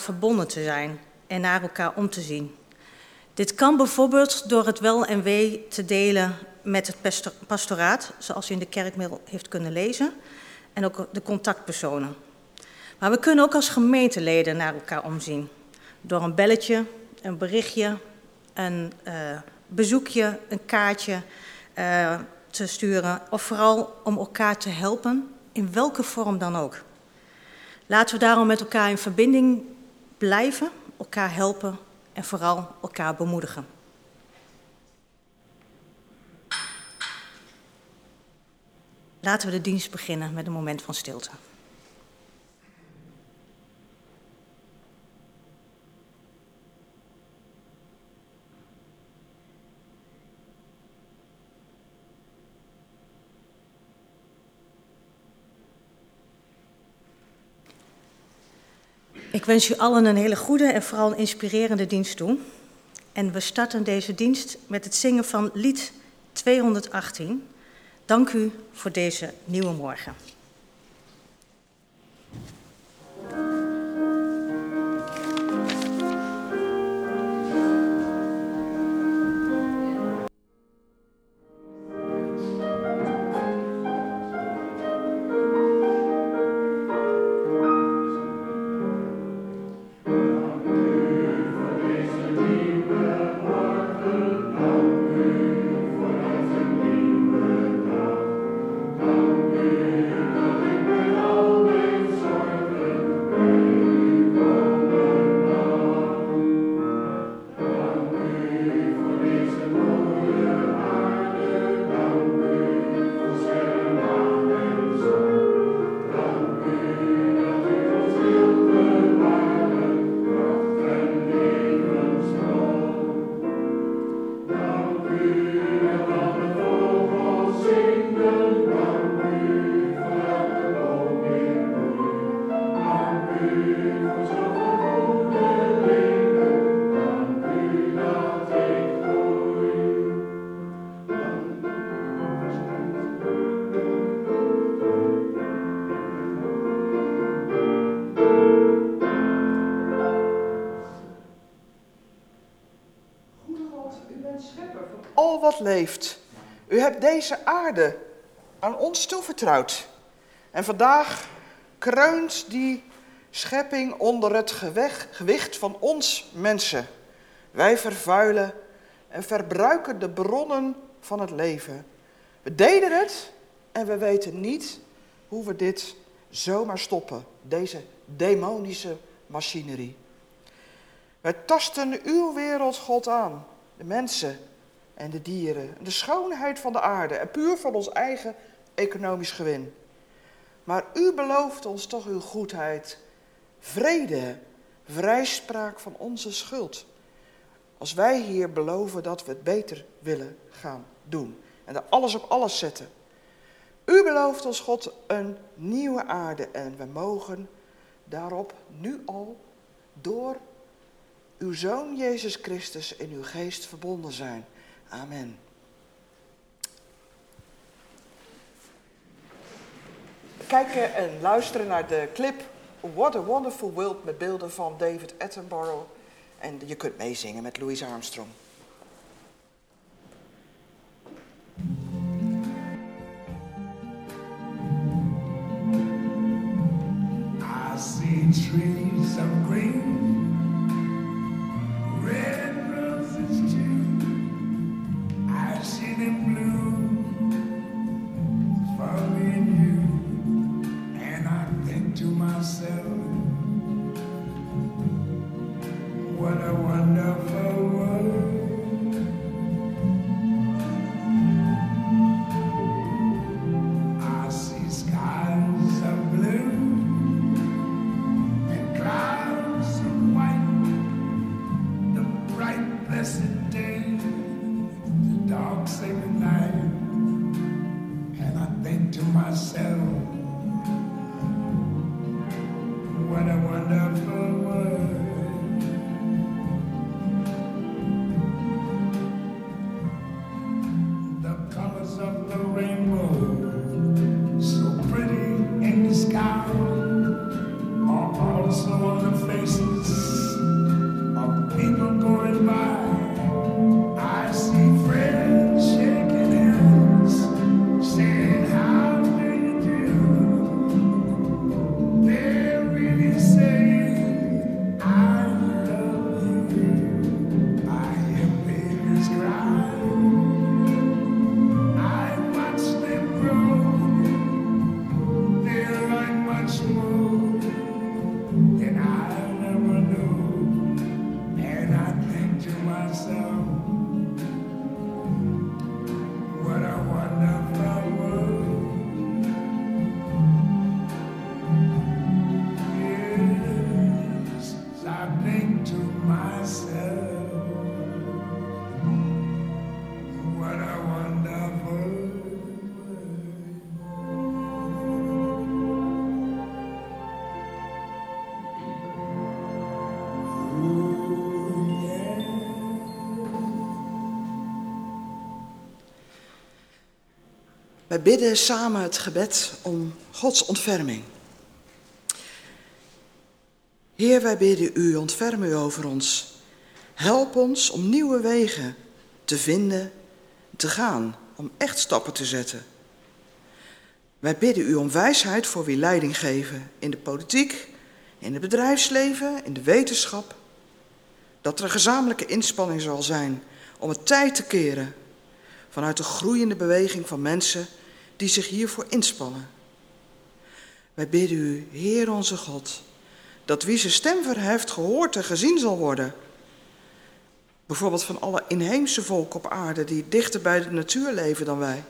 verbonden te zijn en naar elkaar om te zien. Dit kan bijvoorbeeld door het wel en wee te delen met het pastoraat, zoals u in de kerkmail heeft kunnen lezen, en ook de contactpersonen. Maar we kunnen ook als gemeenteleden naar elkaar omzien. Door een belletje, een berichtje, een uh, bezoekje, een kaartje uh, te sturen. Of vooral om elkaar te helpen, in welke vorm dan ook. Laten we daarom met elkaar in verbinding blijven, elkaar helpen en vooral elkaar bemoedigen. Laten we de dienst beginnen met een moment van stilte. Ik wens u allen een hele goede en vooral een inspirerende dienst toe. En we starten deze dienst met het zingen van lied 218. Dank u voor deze nieuwe morgen. Leeft. U hebt deze aarde aan ons toevertrouwd. En vandaag kreunt die schepping onder het gewicht van ons mensen. Wij vervuilen en verbruiken de bronnen van het leven. We deden het en we weten niet hoe we dit zomaar stoppen, deze demonische machinerie. Wij tasten uw wereld, God, aan, de mensen en de dieren, de schoonheid van de aarde en puur van ons eigen economisch gewin. Maar u belooft ons toch uw goedheid, vrede, vrijspraak van onze schuld. Als wij hier beloven dat we het beter willen gaan doen en er alles op alles zetten. U belooft ons God een nieuwe aarde en we mogen daarop nu al door uw Zoon Jezus Christus in uw geest verbonden zijn. Amen. Kijken en luisteren naar de clip What a Wonderful World met beelden van David Attenborough. En je kunt meezingen met Louis Armstrong. I see trees of green, red what a wonderful world. Wij bidden samen het gebed om Gods ontferming. Heer, wij bidden u, ontferm u over ons. Help ons om nieuwe wegen te vinden, te gaan, om echt stappen te zetten. Wij bidden u om wijsheid voor wie leiding geven in de politiek, in het bedrijfsleven, in de wetenschap. Dat er een gezamenlijke inspanning zal zijn om het tijd te keren vanuit de groeiende beweging van mensen die zich hiervoor inspannen. Wij bidden u, Heer onze God, dat wie zijn stem verheft gehoord en gezien zal worden. Bijvoorbeeld van alle inheemse volken op aarde die dichter bij de natuur leven dan wij.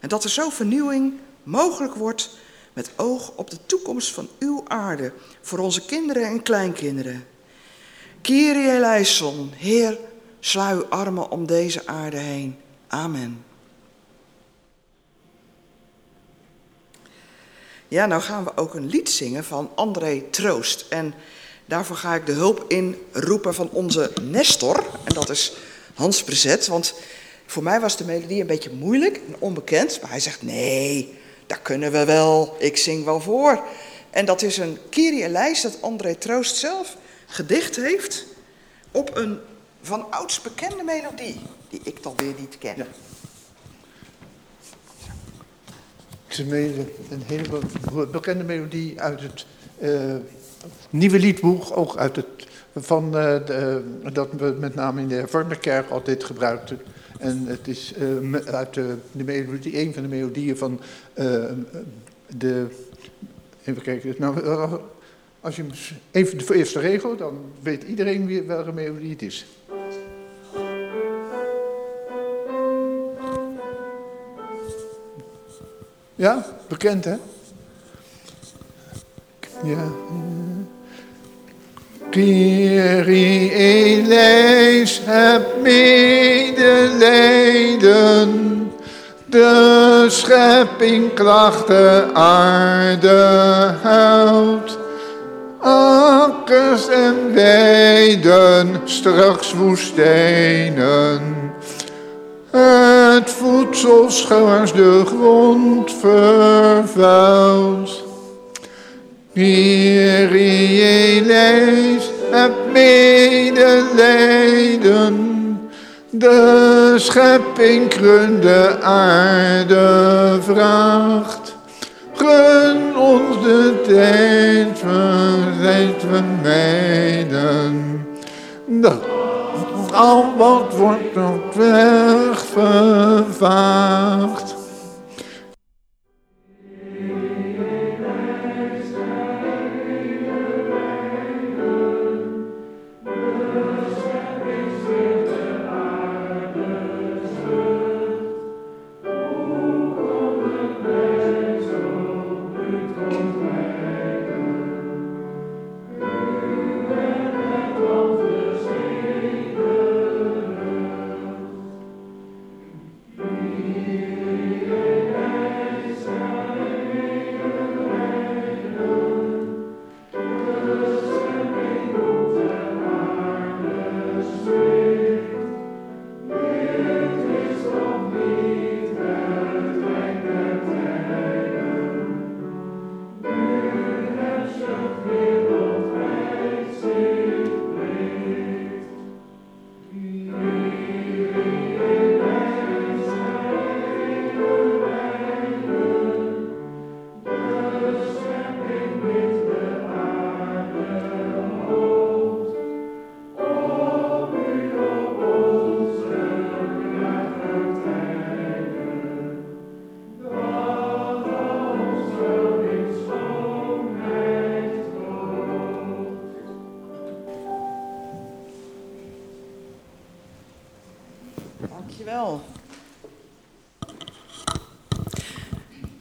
En dat er zo vernieuwing mogelijk wordt met oog op de toekomst van uw aarde voor onze kinderen en kleinkinderen. Kyrie eleison, Heer, sla uw armen om deze aarde heen. Amen. Ja, nou gaan we ook een lied zingen van André Troost. En daarvoor ga ik de hulp inroepen van onze Nestor. En dat is Hans Prezet. Want voor mij was de melodie een beetje moeilijk en onbekend. Maar hij zegt, nee, dat kunnen we wel. Ik zing wel voor. En dat is een Kyrie-lijst dat André Troost zelf gedicht heeft... op een van ouds bekende melodie, die ik dan weer niet ken. Een hele bekende melodie uit het uh, nieuwe liedboek, ook uit het, van, uh, de, dat we met name in de hervormde kerk altijd gebruikten. En het is uit de, de, melodie, een van de melodieën van de. Even kijken. Nou, als je even de eerste regel, dan weet iedereen welke melodie het is. Ja, bekend hè? Ja. Kyrie eleis, heb medelijden. De schepping klachten aarde huilt. Akkers en weiden, straks woestijnen. Het voedsel schuins de grond vervuilt. Kyrie lees, heb medelijden. De schepping krunde aarde vraagt. Gun ons de tijd, verzijt vermijden. Dat al wat wordt op weg vervaagd.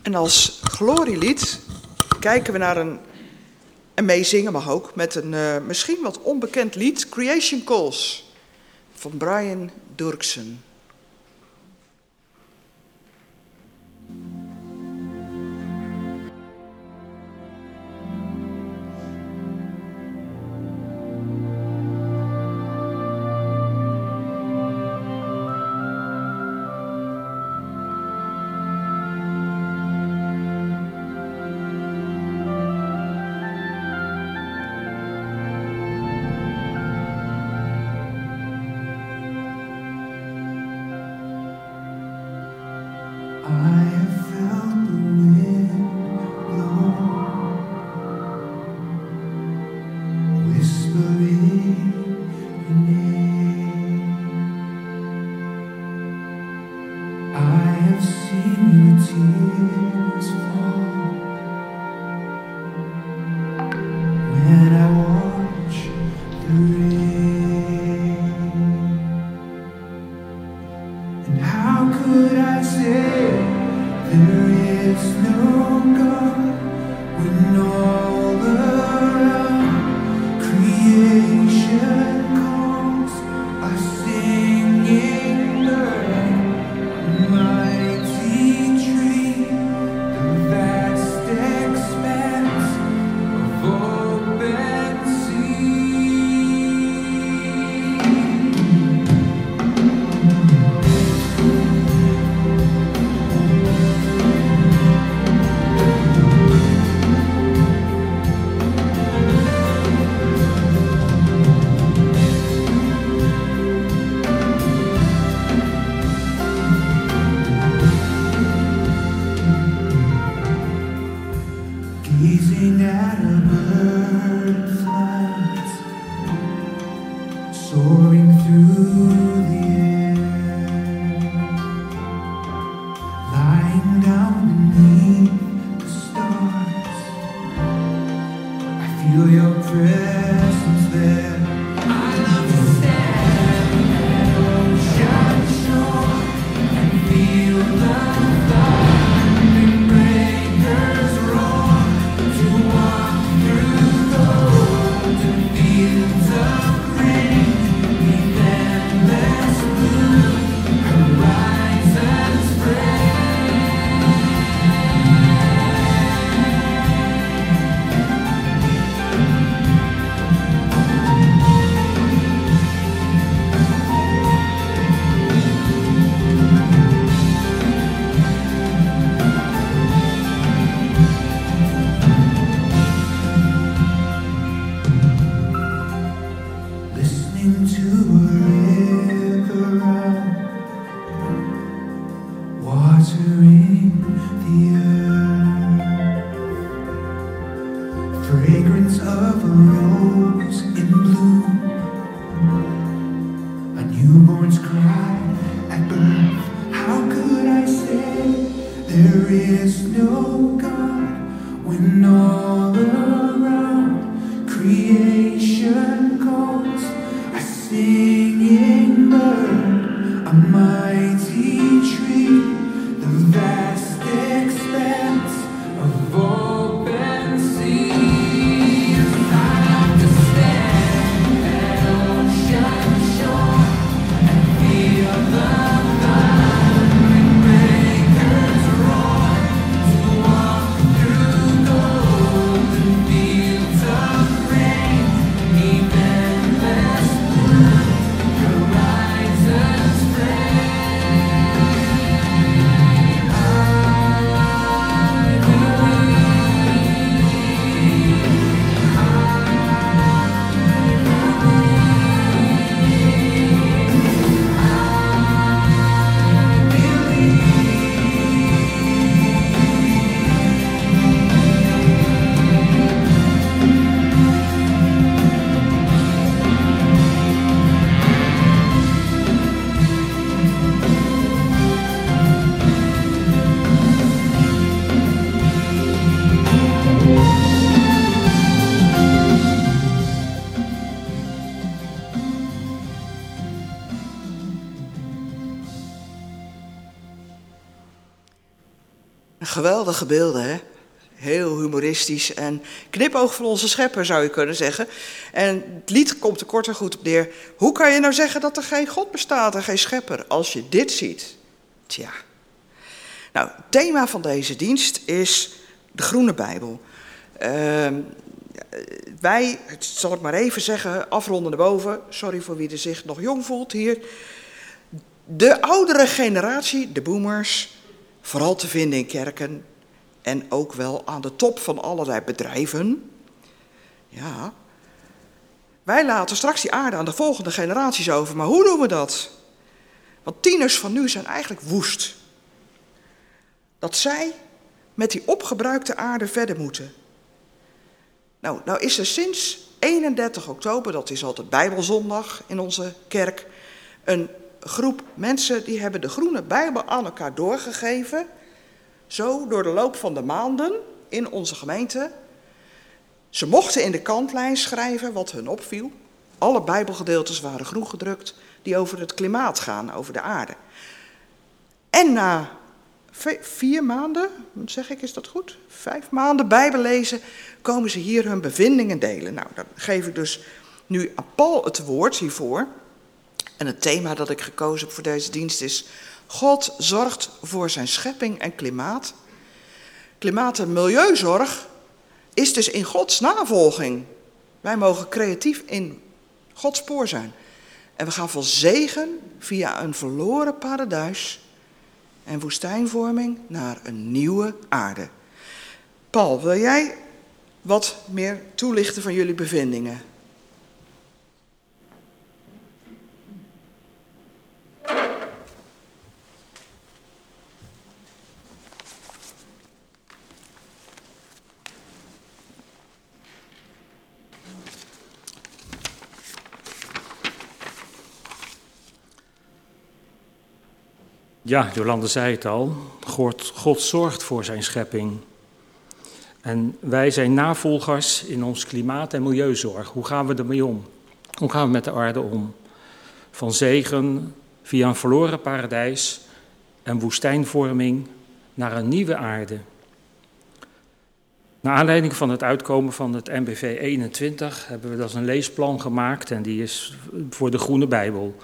En als glorielied kijken we naar een, een meezingen mag ook met een uh, misschien wat onbekend lied, Creation Calls, van Brian Durksen. Beelden, hè? Heel humoristisch en knipoog van onze schepper zou je kunnen zeggen. En het lied komt er kort en goed op neer. Hoe kan je nou zeggen dat er geen God bestaat en geen schepper als je dit ziet? Tja. Nou, het thema van deze dienst is de Groene Bijbel. Uh, wij, zal ik maar even zeggen, afronden boven. Sorry voor wie er zich nog jong voelt hier. De oudere generatie, de boomers, vooral te vinden in kerken en ook wel aan de top van allerlei bedrijven. Ja. Wij laten straks die aarde aan de volgende generaties over, maar hoe doen we dat? Want tieners van nu zijn eigenlijk woest. Dat zij met die opgebruikte aarde verder moeten. Nou, nou is er sinds 31 oktober, dat is altijd Bijbelzondag in onze kerk, een groep mensen die hebben de groene Bijbel aan elkaar doorgegeven. Zo door de loop van de maanden in onze gemeente. Ze mochten in de kantlijn schrijven wat hun opviel. Alle Bijbelgedeeltes waren groen gedrukt die over het klimaat gaan, over de aarde. En na vier maanden, zeg ik, is dat goed? Vijf maanden Bijbel lezen, komen ze hier hun bevindingen delen. Nou, dan geef ik dus nu aan Paul het woord hiervoor. En het thema dat ik gekozen heb voor deze dienst is: God zorgt voor zijn schepping en klimaat. Klimaat- en milieuzorg is dus in Gods navolging. Wij mogen creatief in Gods spoor zijn. En we gaan van zegen via een verloren paradijs en woestijnvorming naar een nieuwe aarde. Paul, wil jij wat meer toelichten van jullie bevindingen? Ja, Jolande zei het al. God, zorgt voor zijn schepping. En wij zijn navolgers in ons klimaat- en milieuzorg. Hoe gaan we ermee om? Hoe gaan we met de aarde om? Van zegen via een verloren paradijs en woestijnvorming naar een nieuwe aarde. Naar aanleiding van het uitkomen van het MBV 21 hebben we dat een leesplan gemaakt en die is voor de Groene Bijbel.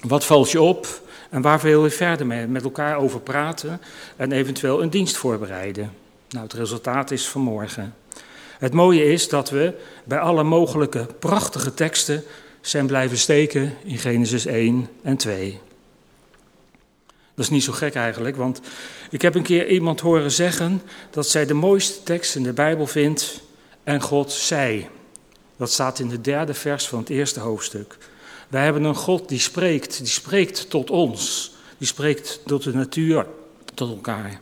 Wat valt je op? En waar wil je verder mee, met elkaar over praten en eventueel een dienst voorbereiden? Nou, het resultaat is vanmorgen. Het mooie is dat we bij alle mogelijke prachtige teksten zijn blijven steken in Genesis 1 en 2. Dat is niet zo gek eigenlijk, want ik heb een keer iemand horen zeggen dat zij de mooiste tekst in de Bijbel vindt en God zei. Dat staat in de derde vers van het eerste hoofdstuk. Wij hebben een God die spreekt, die spreekt tot ons, die spreekt tot de natuur, tot elkaar.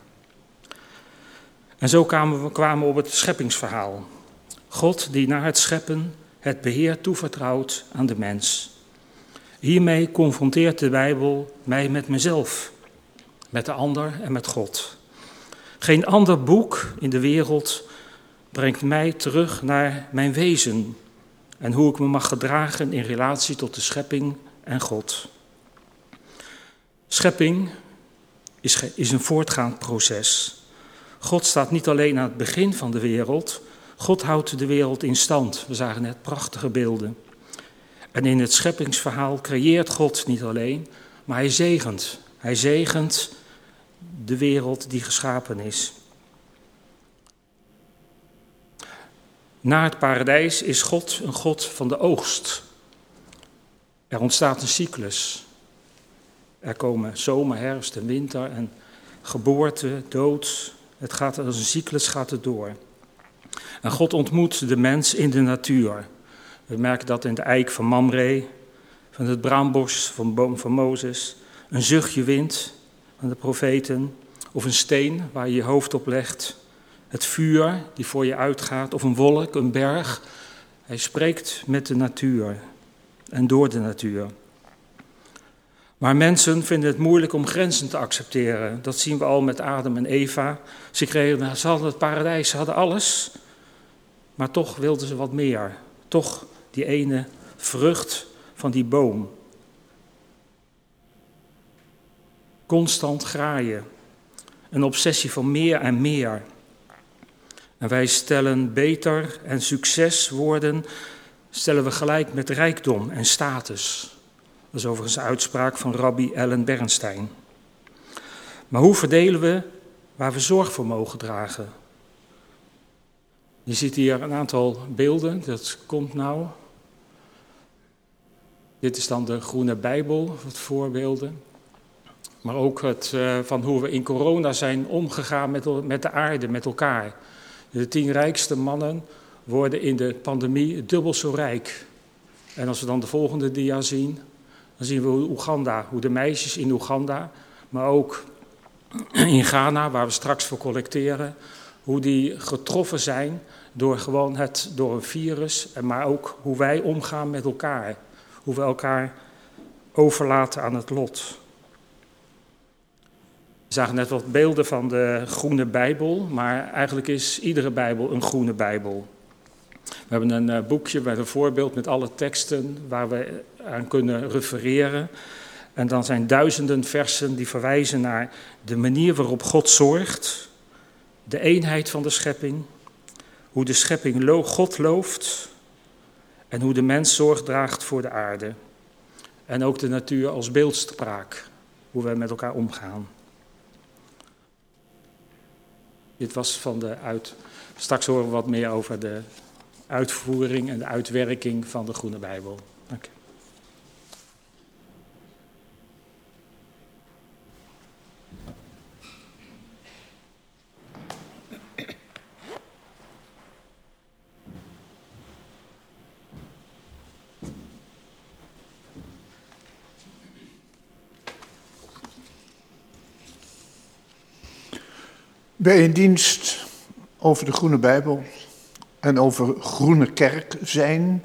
En zo kwamen we, op het scheppingsverhaal. God die na het scheppen het beheer toevertrouwt aan de mens. Hiermee confronteert de Bijbel mij met mezelf, met de ander en met God. Geen ander boek in de wereld brengt mij terug naar mijn wezen, en hoe ik me mag gedragen in relatie tot de schepping en God. Schepping is, is een voortgaand proces. God staat niet alleen aan het begin van de wereld, God houdt de wereld in stand. We zagen net prachtige beelden. En in het scheppingsverhaal creëert God niet alleen, maar hij zegent. Hij zegent de wereld die geschapen is. Na het paradijs is God een God van de oogst. Er ontstaat een cyclus. Er komen zomer, herfst en winter en geboorte, dood. Het gaat als een cyclus gaat het door. En God ontmoet de mens in de natuur. We merken dat in de eik van Mamre, van het braambos van boom van Mozes, een zuchtje wind van de profeten, of een steen waar je je hoofd op legt, het vuur die voor je uitgaat, of een wolk, een berg. Hij spreekt met de natuur en door de natuur. Maar mensen vinden het moeilijk om grenzen te accepteren. Dat zien we al met Adam en Eva. Ze, kregen, ze hadden het paradijs, ze hadden alles. Maar toch wilden ze wat meer. Toch die ene vrucht van die boom. Constant graaien. Een obsessie van meer en meer. En wij stellen beter en succeswoorden stellen we gelijk met rijkdom en status. Dat is overigens een uitspraak van rabbi Ellen Bernstein. Maar hoe verdelen we waar we zorg voor mogen dragen? Je ziet hier een aantal beelden, dat komt nou. Dit is dan de Groene Bijbel, wat voorbeelden. Maar ook het, uh, van hoe we in corona zijn omgegaan met, met de aarde, met elkaar. De tien rijkste mannen worden in de pandemie dubbel zo rijk. En als we dan de volgende dia zien, dan zien we Oeganda, hoe de meisjes in Oeganda, maar ook in Ghana, waar we straks voor collecteren, hoe die getroffen zijn door gewoon het, door een virus, maar ook hoe wij omgaan met elkaar. Hoe we elkaar overlaten aan het lot. We zagen net wat beelden van de groene Bijbel, maar eigenlijk is iedere Bijbel een groene Bijbel. We hebben een eh, boekje met een voorbeeld met alle teksten waar we aan kunnen refereren. En dan zijn duizenden versen die verwijzen naar de manier waarop God zorgt, de eenheid van de schepping, hoe de schepping God looft en hoe de mens zorg draagt voor de aarde. En ook de natuur als beeldspraak, hoe wij met elkaar omgaan. Dit was van de uit. Straks horen we wat meer over de uitvoering en de uitwerking van de Groene Bijbel. Dank Bij een dienst over de Groene Bijbel en over Groene Kerk zijn,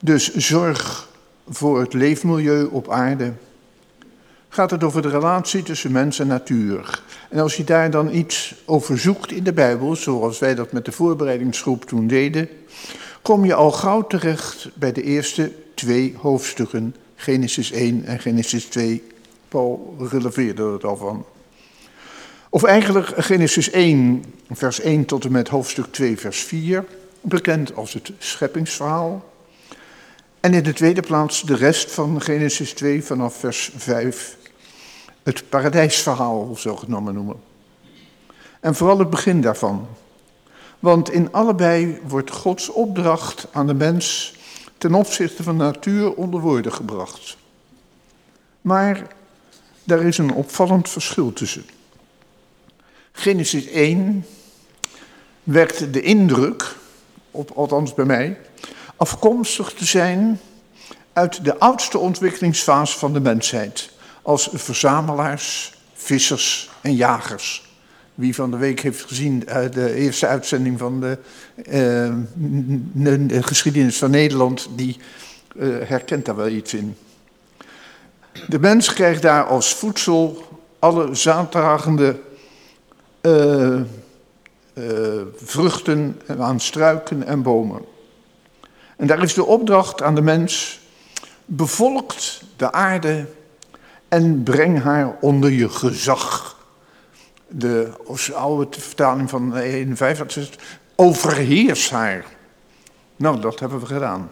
dus zorg voor het leefmilieu op aarde, gaat het over de relatie tussen mens en natuur. En als je daar dan iets over zoekt in de Bijbel, zoals wij dat met de voorbereidingsgroep toen deden, kom je al gauw terecht bij de eerste twee hoofdstukken, Genesis 1 en Genesis 2. Paul releveerde het al van. Of eigenlijk Genesis 1, vers 1 tot en met hoofdstuk 2, vers 4, bekend als het scheppingsverhaal. En in de tweede plaats de rest van Genesis 2 vanaf vers 5, het paradijsverhaal, zo genomen noemen. En vooral het begin daarvan. Want in allebei wordt Gods opdracht aan de mens ten opzichte van de natuur onder woorden gebracht. Maar daar is een opvallend verschil tussen. Genesis 1 wekt de indruk, op, althans bij mij, afkomstig te zijn uit de oudste ontwikkelingsfase van de mensheid. Als verzamelaars, vissers en jagers. Wie van de week heeft gezien uh, de eerste uitzending van de, de geschiedenis van Nederland, die uh, herkent daar wel iets in. De mens krijgt daar als voedsel alle zaaddragende uh, uh, vruchten aan struiken en bomen. En daar is de opdracht aan de mens: bevolkt de aarde en breng haar onder je gezag. De oude vertaling van 51 is: overheers haar. Nou, dat hebben we gedaan.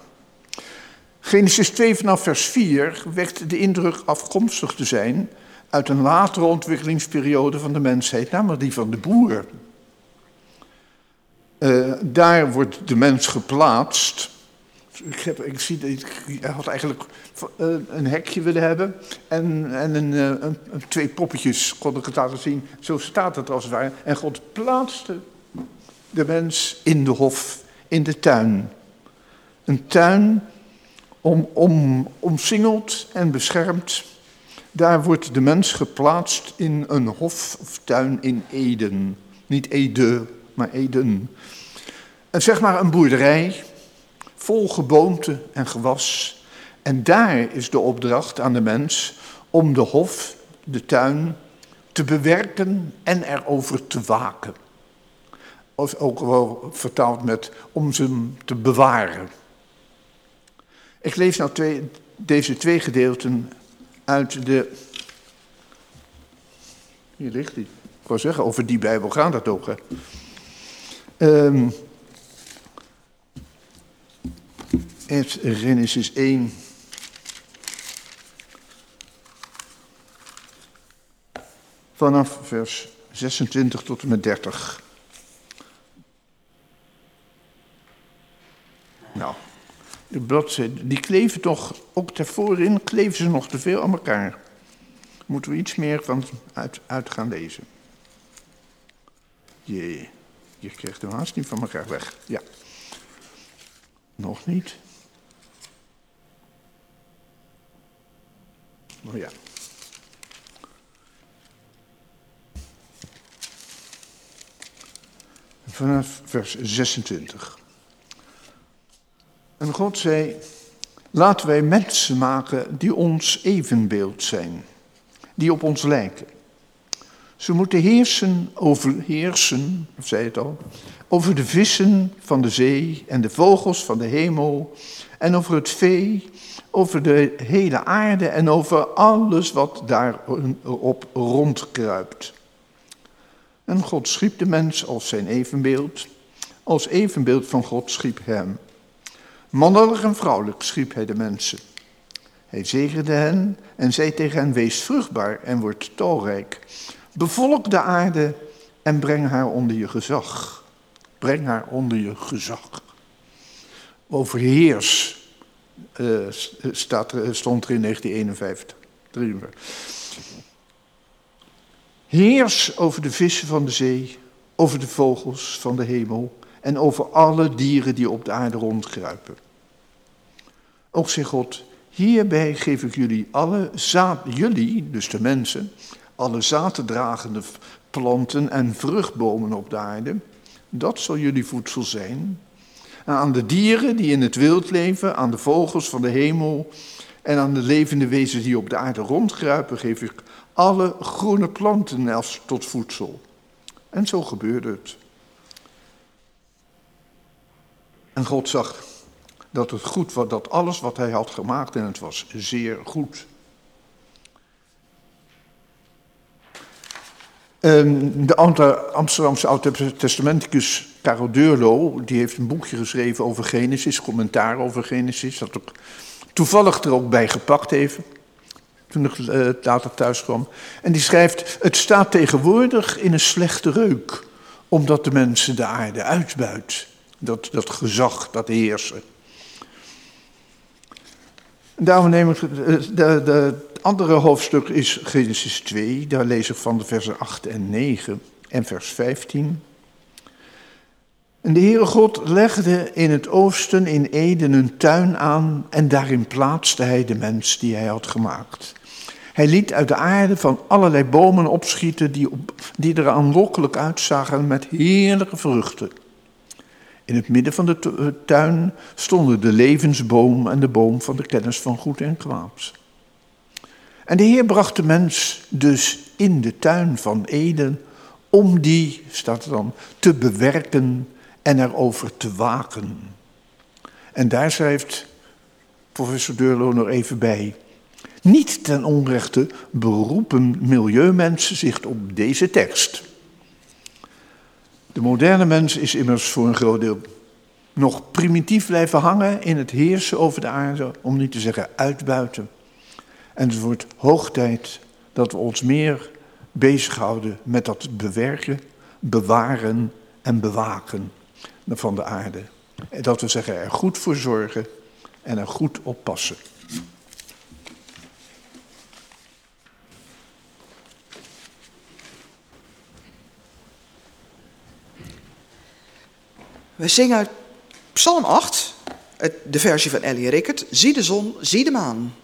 Genesis 2 vanaf vers 4 wekt de indruk afkomstig te zijn uit een latere ontwikkelingsperiode van de mensheid, namelijk die van de boer. Uh, daar wordt de mens geplaatst. Ik, ik zie ik had eigenlijk uh, een hekje willen hebben en, en een, uh, een, twee poppetjes kon ik het laten zien. Zo staat het als het ware. En God plaatste de mens in de hof, in de tuin. Een tuin om, om, omsingeld en beschermd daar wordt de mens geplaatst in een hof of tuin in Eden. Niet Ede, maar Eden. En zeg maar een boerderij vol geboomte en gewas. En daar is de opdracht aan de mens om de hof, de tuin, te bewerken en erover te waken. Of ook wel vertaald met om ze te bewaren. Ik lees nou twee, deze twee gedeelten uit de. Hier ligt die. Ik wou zeggen, over die Bijbel gaat het ook. Hè? Um, het Genesis 1. Vanaf vers 26 tot en met 30. Nou, de bladzijden, die kleven toch, ook daarvoor kleven ze nog te veel aan elkaar. Moeten we iets meer van uit, uit gaan lezen. Jee, je krijgt hem haast niet van elkaar weg. Ja. Nog niet. Oh ja. Vanaf vers 26. En God zei, laten wij mensen maken die ons evenbeeld zijn, die op ons lijken. Ze moeten heersen over, heersen, zei het al, over de vissen van de zee en de vogels van de hemel en over het vee, over de hele aarde en over alles wat daarop rondkruipt. En God schiep de mens als zijn evenbeeld, als evenbeeld van God schiep hem. Mannelijk en vrouwelijk schiep hij de mensen. Hij zegende hen en zei tegen hen, wees vruchtbaar en word talrijk. Bevolk de aarde en breng haar onder je gezag. Breng haar onder je gezag. Overheers uh, staat stond er in 1951. Heers over de vissen van de zee, over de vogels van de hemel en over alle dieren die op de aarde rondkruipen. Ook zegt God, hierbij geef ik jullie alle zaad, jullie, dus de mensen, alle zaaddragende planten en vruchtbomen op de aarde. Dat zal jullie voedsel zijn. En aan de dieren die in het wild leven, aan de vogels van de hemel en aan de levende wezens die op de aarde rondkruipen, geef ik alle groene planten als tot voedsel. En zo gebeurde het. En God zag dat het goed was, dat alles wat hij had gemaakt en het was zeer goed. Ehm, de Amsterdamse Oud-testamenticus Karel Deurlo, die heeft een boekje geschreven over Genesis, commentaar over Genesis, dat ik toevallig er ook bij gepakt even, toen ik uh, later thuis kwam. En die schrijft, het staat tegenwoordig in een slechte reuk, omdat de mensen de aarde uitbuit. Dat, dat gezag, dat heersen. Daarom neem ik de, de, andere hoofdstuk is Genesis 2, daar lees ik van de versen 8 en 9 en vers 15. En de Heere God legde in het oosten in Eden een tuin aan en daarin plaatste hij de mens die hij had gemaakt. Hij liet uit de aarde van allerlei bomen opschieten die, die er aanlokkelijk uitzagen met heerlijke vruchten. In het midden van de eh, tuin stonden de levensboom en de boom van de kennis van goed en kwaad. En de Heer bracht de mens dus in de tuin van Eden om die, staat er dan, te bewerken en erover te waken. En daar schrijft professor Deurlo nog even bij. Niet ten onrechte beroepen milieumensen zich op deze tekst. De moderne mens is immers voor een groot deel nog primitief blijven hangen in het heersen over de aarde, om niet te zeggen uitbuiten. En het wordt hoog tijd dat we ons meer bezighouden met dat bewerken, bewaren en bewaken van de aarde. Dat we zeggen er goed voor zorgen en er goed op passen. We zingen uit Psalm 8, de versie van Ellie Rickert. Zie de zon, zie de maan.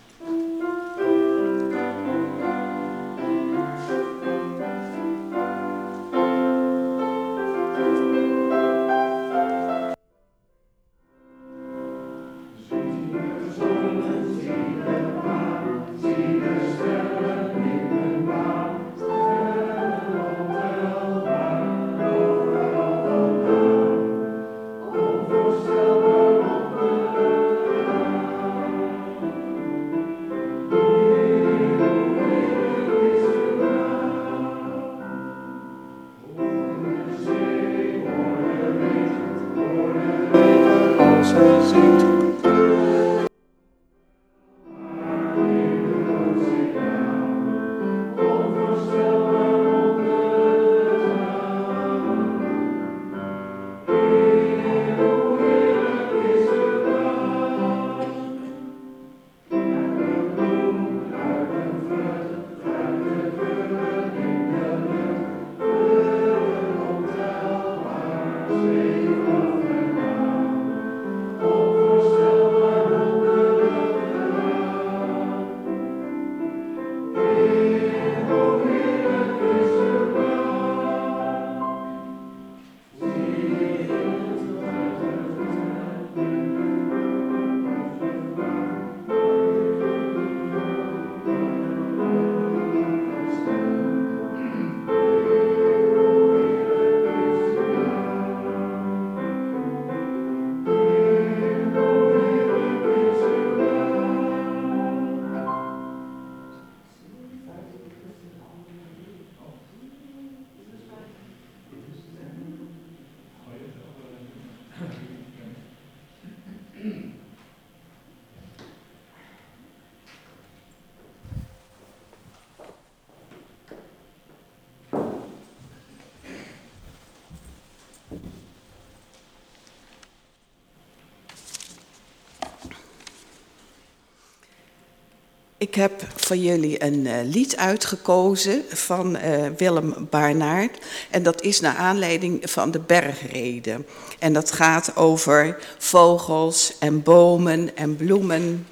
Ik heb voor jullie een uh, lied uitgekozen van uh, Willem Barnaert. En dat is naar aanleiding van de bergreden. En dat gaat over vogels en bomen en bloemen.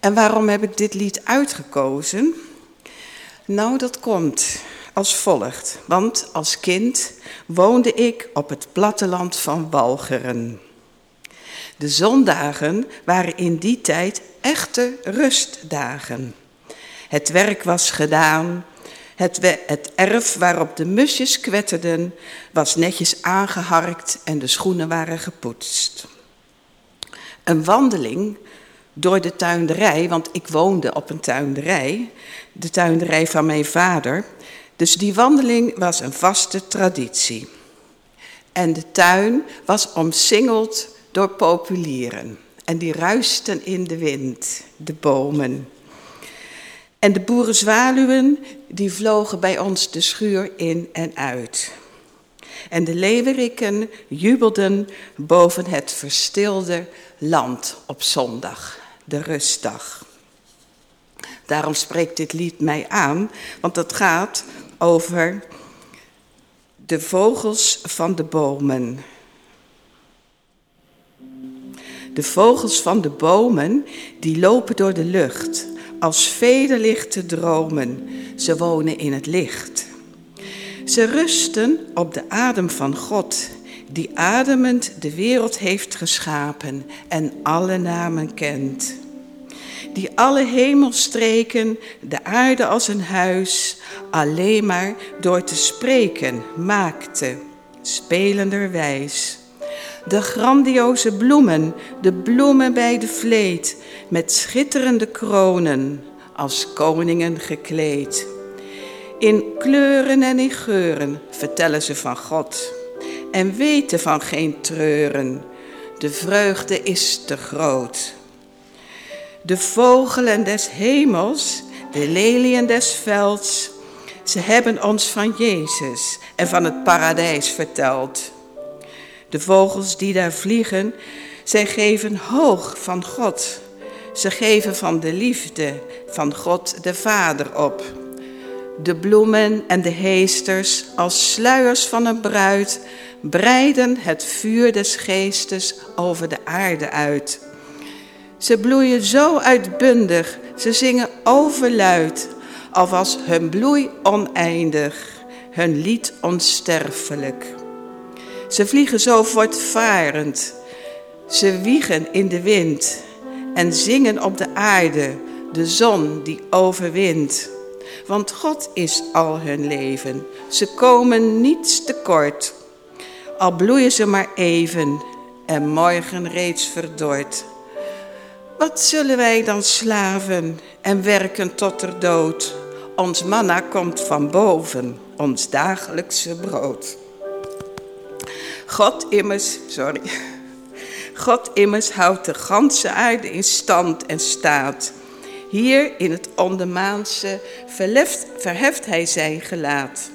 En waarom heb ik dit lied uitgekozen? Nou, dat komt als volgt. Want als kind woonde ik op het platteland van Walcheren. De zondagen waren in die tijd echte rustdagen. Het werk was gedaan, het, het, erf waarop de musjes kwetterden was netjes aangeharkt en de schoenen waren gepoetst. Een wandeling door de tuinderij, want ik woonde op een tuinderij, de tuinderij van mijn vader. Dus die wandeling was een vaste traditie. En de tuin was omsingeld door populieren. En die ruisten in de wind, de bomen. En de boerenzwaluwen, die vlogen bij ons de schuur in en uit. En de leeuweriken jubelden boven het verstilde land op zondag, de rustdag. Daarom spreekt dit lied mij aan, want het gaat over de vogels van de bomen. De vogels van de bomen, die lopen door de lucht, als vele lichte dromen. Ze wonen in het licht. Ze rusten op de adem van God, die ademend de wereld heeft geschapen en alle namen kent. Die alle hemelstreken, de aarde als een huis, alleen maar door te spreken maakte, spelenderwijs. De grandioze bloemen, de bloemen bij de vleet, met schitterende kronen, als koningen gekleed. In kleuren en in geuren vertellen ze van God en weten van geen treuren. De vreugde is te groot. De vogelen des hemels, de leliën des velds, ze hebben ons van Jezus en van het paradijs verteld. De vogels die daar vliegen, zij geven hoog van God. Ze geven van de liefde van God de Vader op. De bloemen en de heesters, als sluiers van een bruid, breiden het vuur des geestes over de aarde uit. Ze bloeien zo uitbundig, ze zingen overluid, al was hun bloei oneindig, hun lied onsterfelijk. Ze vliegen zo voortvarend. Ze wiegen in de wind en zingen op de aarde, de zon die overwint. Want God is al hun leven. Ze komen niets tekort. Al bloeien ze maar even en morgen reeds verdord. Wat zullen wij dan slaven en werken tot er dood? Ons manna komt van boven, ons dagelijkse brood. God immers, sorry. God immers houdt de ganse aarde in stand en staat. Hier in het ondermaanse verheft, verheft hij zijn gelaat.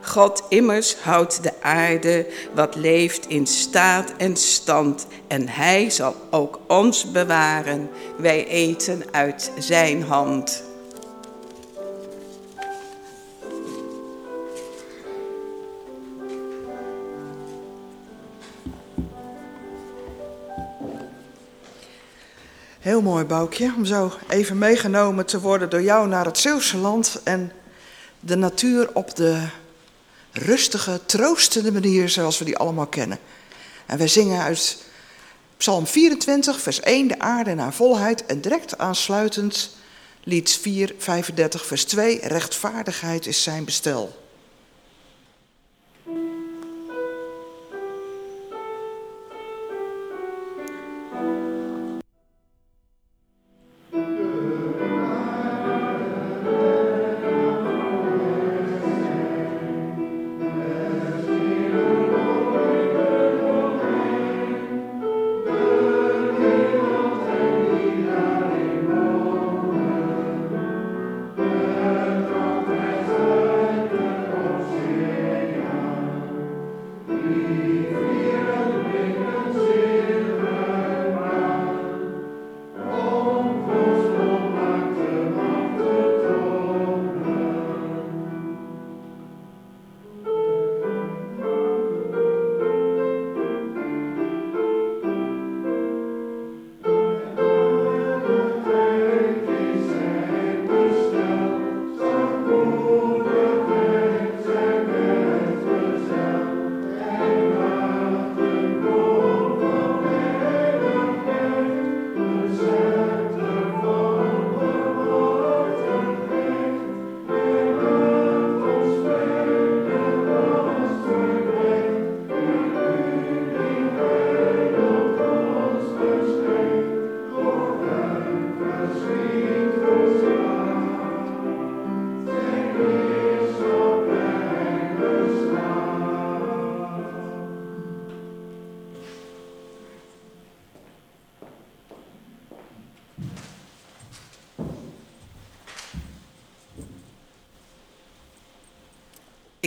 God immers houdt de aarde wat leeft in staat en stand. En hij zal ook ons bewaren. Wij eten uit zijn hand. Heel mooi, Boukje, om zo even meegenomen te worden door jou naar het Zeeuwse land en de natuur op de rustige, troostende manier zoals we die allemaal kennen. En wij zingen uit Psalm 24, vers 1, de aarde naar volheid en direct aansluitend lied 4, 35, vers 2, rechtvaardigheid is zijn bestel.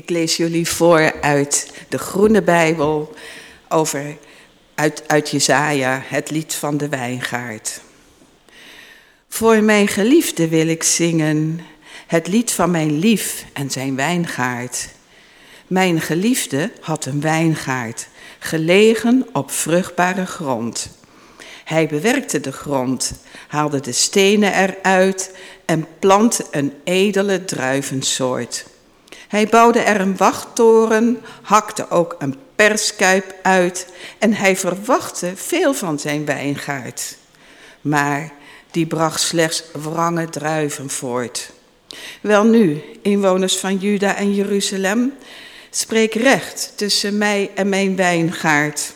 Ik lees jullie voor uit de Groene Bijbel over, uit, uit Jezaja, het lied van de wijngaard. Voor mijn geliefde wil ik zingen, het lied van mijn lief en zijn wijngaard. Mijn geliefde had een wijngaard, gelegen op vruchtbare grond. Hij bewerkte de grond, haalde de stenen eruit en plantte een edele druivensoort. Hij bouwde er een wachttoren, hakte ook een perskuip uit en hij verwachtte veel van zijn wijngaard. Maar die bracht slechts wrange druiven voort. Welnu, inwoners van Juda en Jeruzalem, spreek recht tussen mij en mijn wijngaard.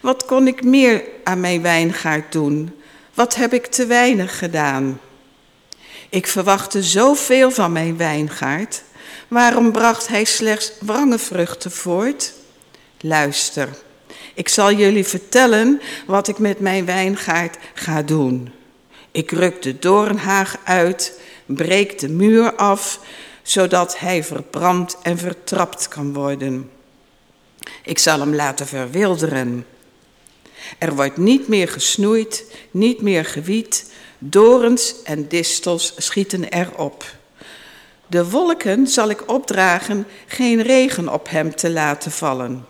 Wat kon ik meer aan mijn wijngaard doen? Wat heb ik te weinig gedaan? Ik verwachtte zoveel van mijn wijngaard. Waarom bracht hij slechts wrange vruchten voort? Luister, ik zal jullie vertellen wat ik met mijn wijngaard ga doen. Ik ruk de doornhaag uit, breek de muur af, zodat hij verbrand en vertrapt kan worden. Ik zal hem laten verwilderen. Er wordt niet meer gesnoeid, niet meer gewiet, dorens en distels schieten erop. De wolken zal ik opdragen geen regen op hem te laten vallen.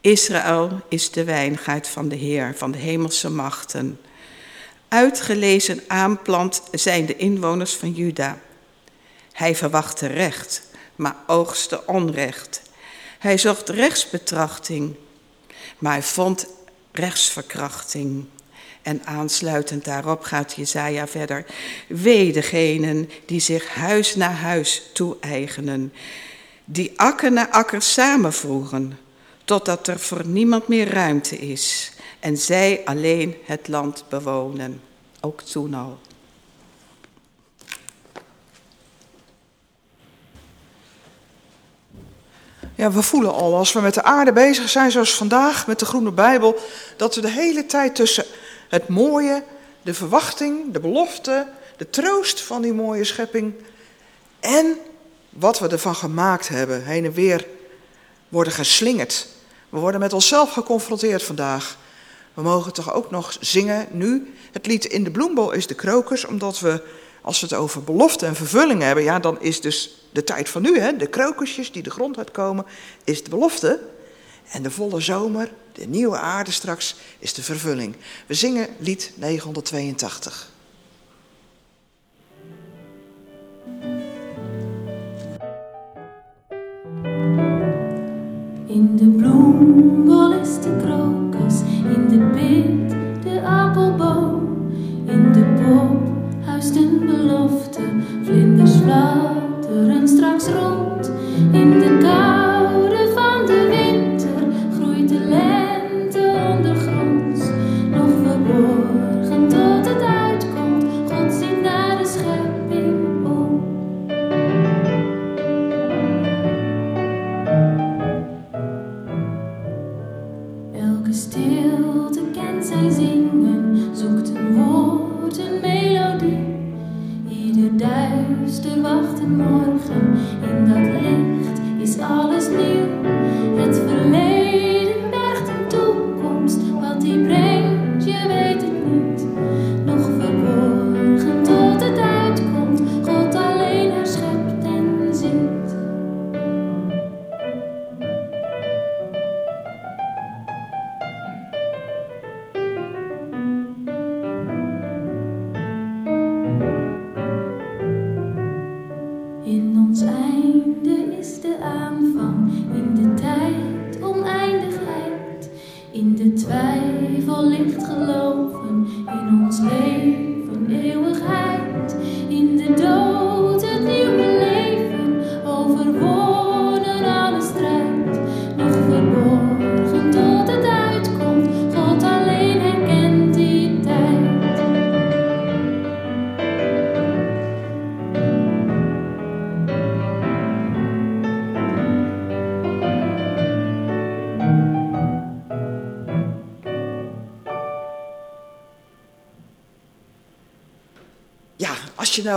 Israël is de wijngaard van de Heer, van de hemelse machten. Uitgelezen aanplant zijn de inwoners van Juda. Hij verwachtte recht, maar oogste onrecht. Hij zocht rechtsbetrachting, maar vond rechtsverkrachting. En aansluitend daarop gaat Jezaja verder. Wee degenen die zich huis na huis toe-eigenen, die akker na akker samenvoegen, totdat er voor niemand meer ruimte is en zij alleen het land bewonen. Ook toen al. Ja, we voelen al als we met de aarde bezig zijn, zoals vandaag met de Groene Bijbel, dat we de hele tijd tussen het mooie, de verwachting, de belofte, de troost van die mooie schepping en wat we ervan gemaakt hebben, heen en weer worden geslingerd. We worden met onszelf geconfronteerd vandaag. We mogen toch ook nog zingen nu. Het lied In de bloembol is de krokus, omdat we, als we het over belofte en vervulling hebben, ja, dan is dus de tijd van nu, hè, de krokusjes die de grond uitkomen, is de belofte. En de volle zomer, de nieuwe aarde straks, is de vervulling. We zingen lied 982. In de bloembol is de krokus, in de pit de appelboom, in de pop huist een belofte, vlinders fladderen straks rond, in de koude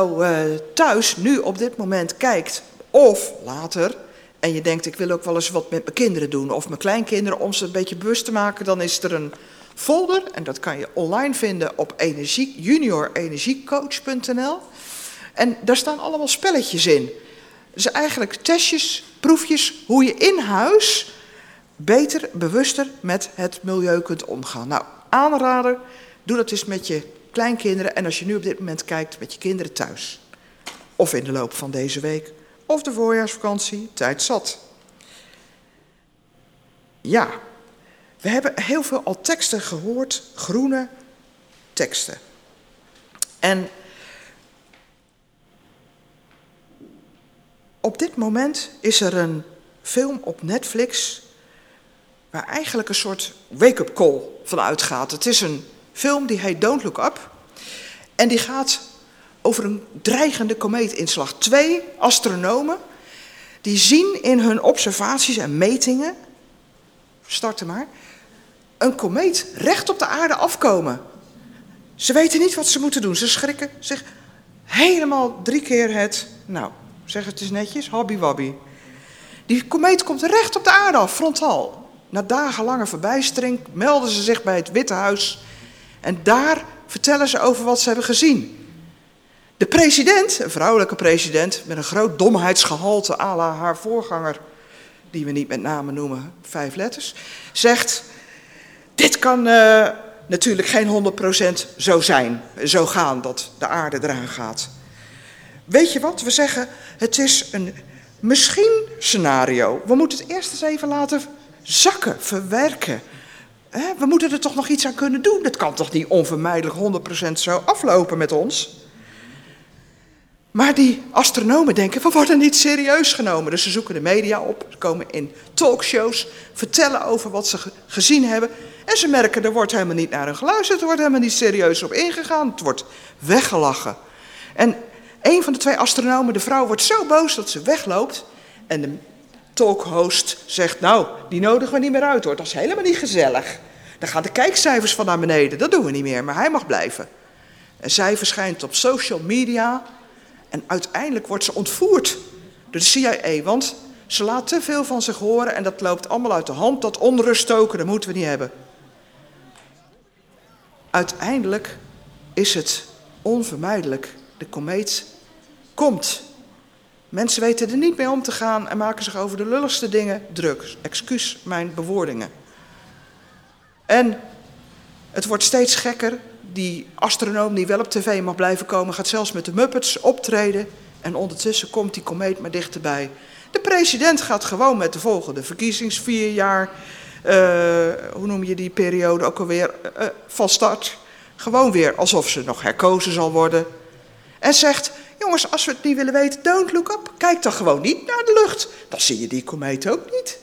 eh, thuis nu op dit moment kijkt, of later, en je denkt, ik wil ook wel eens wat met mijn kinderen doen of mijn kleinkinderen om ze een beetje bewust te maken, dan is er een folder en dat kan je online vinden op energie, juniorenergiecoach.nl. En daar staan allemaal spelletjes in. Dus eigenlijk testjes, proefjes, hoe je in huis beter, bewuster met het milieu kunt omgaan. Nou, aanrader, doe dat eens met je kleinkinderen en als je nu op dit moment kijkt, met je kinderen thuis. Of in de loop van deze week, of de voorjaarsvakantie, tijd zat. Ja, we hebben heel veel al teksten gehoord, groene teksten. En op dit moment is er een film op Netflix waar eigenlijk een soort wake-up call van uitgaat. Het is een film die heet Don't Look Up. En die gaat over een dreigende komeetinslag. Twee astronomen die zien in hun observaties en metingen, starten maar, een komeet recht op de aarde afkomen. Ze weten niet wat ze moeten doen. Ze schrikken zich helemaal drie keer het, nou, zeg het eens netjes, hobby-wobby. Die komeet komt recht op de aarde af, frontaal. Na dagenlange verbijstering melden ze zich bij het Witte Huis en daar vertellen ze over wat ze hebben gezien. De president, een vrouwelijke president met een groot domheidsgehalte à la haar voorganger, die we niet met name noemen, vijf letters, zegt: Dit kan uh, natuurlijk geen 100% zo zijn, zo gaan dat de aarde eraan gaat. Weet je wat? We zeggen: het is een misschien scenario. We moeten het eerst eens even laten zakken, verwerken. We moeten er toch nog iets aan kunnen doen. Dat kan toch niet onvermijdelijk 100% zo aflopen met ons? Maar die astronomen denken, we worden niet serieus genomen. Dus ze zoeken de media op, ze komen in talkshows, vertellen over wat ze gezien hebben. En ze merken, er wordt helemaal niet naar hun geluisterd, er wordt helemaal niet serieus op ingegaan. Het wordt weggelachen. En een van de twee astronomen, de vrouw, wordt zo boos dat ze wegloopt. En de talkhost zegt, nou, die nodigen we niet meer uit hoor, dat is helemaal niet gezellig. Dan gaan de kijkcijfers van naar beneden, dat doen we niet meer, maar hij mag blijven. En zij verschijnt op social media en uiteindelijk wordt ze ontvoerd door de CIA, want ze laat te veel van zich horen en dat loopt allemaal uit de hand. Dat onrust stoken, dat moeten we niet hebben. Uiteindelijk is het onvermijdelijk. De komeet komt. Mensen weten er niet mee om te gaan en maken zich over de lulligste dingen druk. Excuus mijn bewoordingen. En het wordt steeds gekker. Die astronoom die wel op tv mag blijven komen, gaat zelfs met de Muppets optreden. En ondertussen komt die komeet maar dichterbij. De president gaat gewoon met de volgende verkiezings vier jaar, uh, hoe noem je die periode ook alweer, uh, van start. Gewoon weer alsof ze nog herkozen zal worden. En zegt, jongens, als we het niet willen weten, don't look up. Kijk dan gewoon niet naar de lucht. Dan zie je die komeet ook niet.